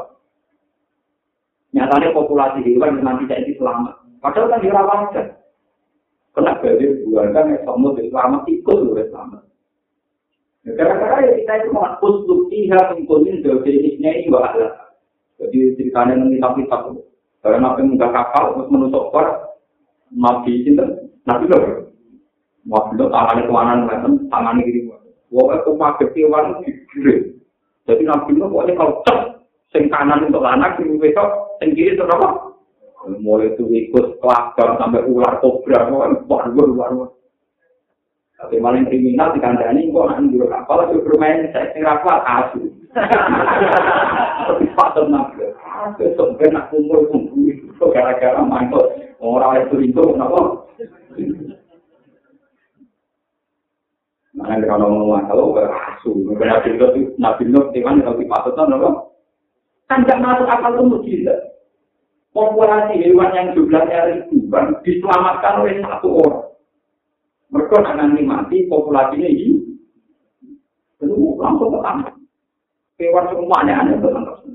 Speaker 1: Nyatanya populasi hewan nanti jadi selamat. Padahal kan dirawat kan. Kena badai buah kan yang semua selamat ikut loh selamat. Gara-gara ya kita itu mengakus luktiha pengkunin dari ini bahwa Jadi ceritanya nanti kitab-kitab. Karena nabi muka kapal, terus menusuk kor, nabi cinta, nabi loh. Nabi loh tangannya kemana ngeliatin, tangannya gini. Wah, itu pakai kewan di Jadi nabi loh pokoknya kalau cek, sing kanan untuk anak, sing besok, sing kiri untuk apa? Mulai itu ikut kelakar sampai ular kobra, luar luar. Tapi maling kriminal di kandani, kok nanti kapal, itu bermain, saya sing rapal, asu. (laughs) Patut nabi. Besok ben aku kumpul kumpul itu gara-gara mantul orang itu itu kenapa? Mana kalau ngomong kalau berasu, berarti itu nabi nuh di kalau dipatut kenapa? Kan tidak masuk akal itu mujizat. Populasi hewan yang jumlahnya ribuan diselamatkan oleh satu orang. Mereka nanti mati populasinya ini, itu langsung ke tanah. kewan semuanya teman teman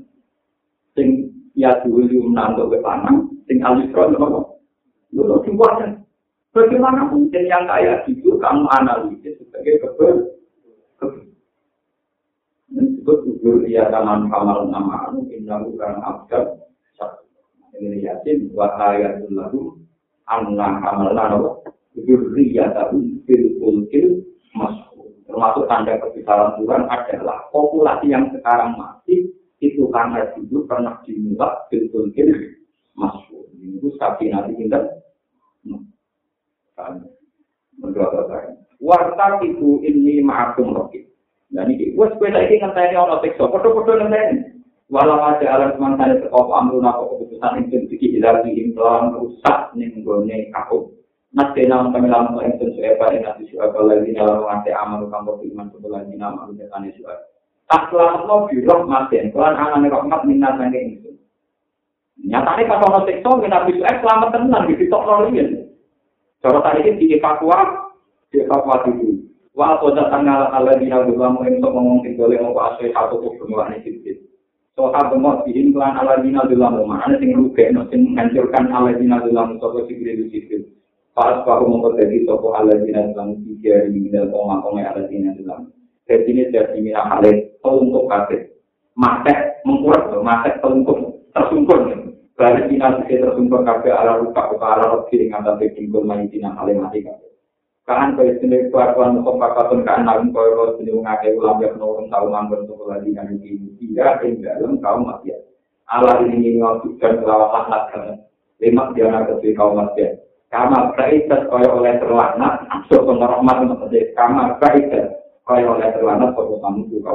Speaker 1: sing ya dulu menantuk ke panang sing alisro nopo dulu semuanya bagaimana mungkin yang kayak gitu kamu analisis sebagai kebel disebut ujur ia taman kamal nama anu indah bukan abjad ini yakin wahaya lalu anna kamal nama ujur ia tahu fil ulkil masuk termasuk tanda kebesaran Tuhan adalah populasi yang sekarang masih itu karena dulu pernah dimuat betul betul masuk itu sapi nanti kita menurut saya warta itu ini maakum roki dan ini gue sepeda ini ngenteni ono tekso foto-foto ngenteni. Walau ada alam semangat sekop amruna keputusan itu tidak hilang di implan rusak nih kau Nanti nama kami lama yang tentu saya pada nanti sudah lagi dalam mengerti amal kamu beriman sebelah di nama itu tanya sudah. Taklah no birok matin, kelan anane rahmat minat sange itu Nyatane pas ono siksa nabi suek selamat tenan di sitok lorian. Cara tadi di evakuasi, di evakuasi dulu. Wa qad tanala alladziina zalamu in tum ngomong tinggal ing wa asyi satu kubun wa nisbit. So ha bemo bihin kelan alladziina zalamu mana sing rugekno sing menghancurkan alladziina zalamu sapa sing disibit. Pas baru mengkotedi sapa alladziina zalamu iki ari minal koma koma alladziina zalamu. Jadi ini jadi minal halik untuk kafir. Mata mengkurat, mata untuk tersungkur. Balik dina bisa tersungkur kafir ala rupa rupa ala rupa dengan tapi tinggal main dina halik mati kafir. Kan kau sendiri kelakuan untuk pakatun kan namun kau kau sendiri mengakai ulang yang nurun tahu manggon untuk lagi kan ini tidak tinggal kau mati. Allah ini ngawujudkan kelawasan laknat. Lima dia nak ketui kau mati. kama kaitat kaya oleh terlaknat so pemerahmat maksudnya kama kaitat kalau oleh terlambat kalau kamu juga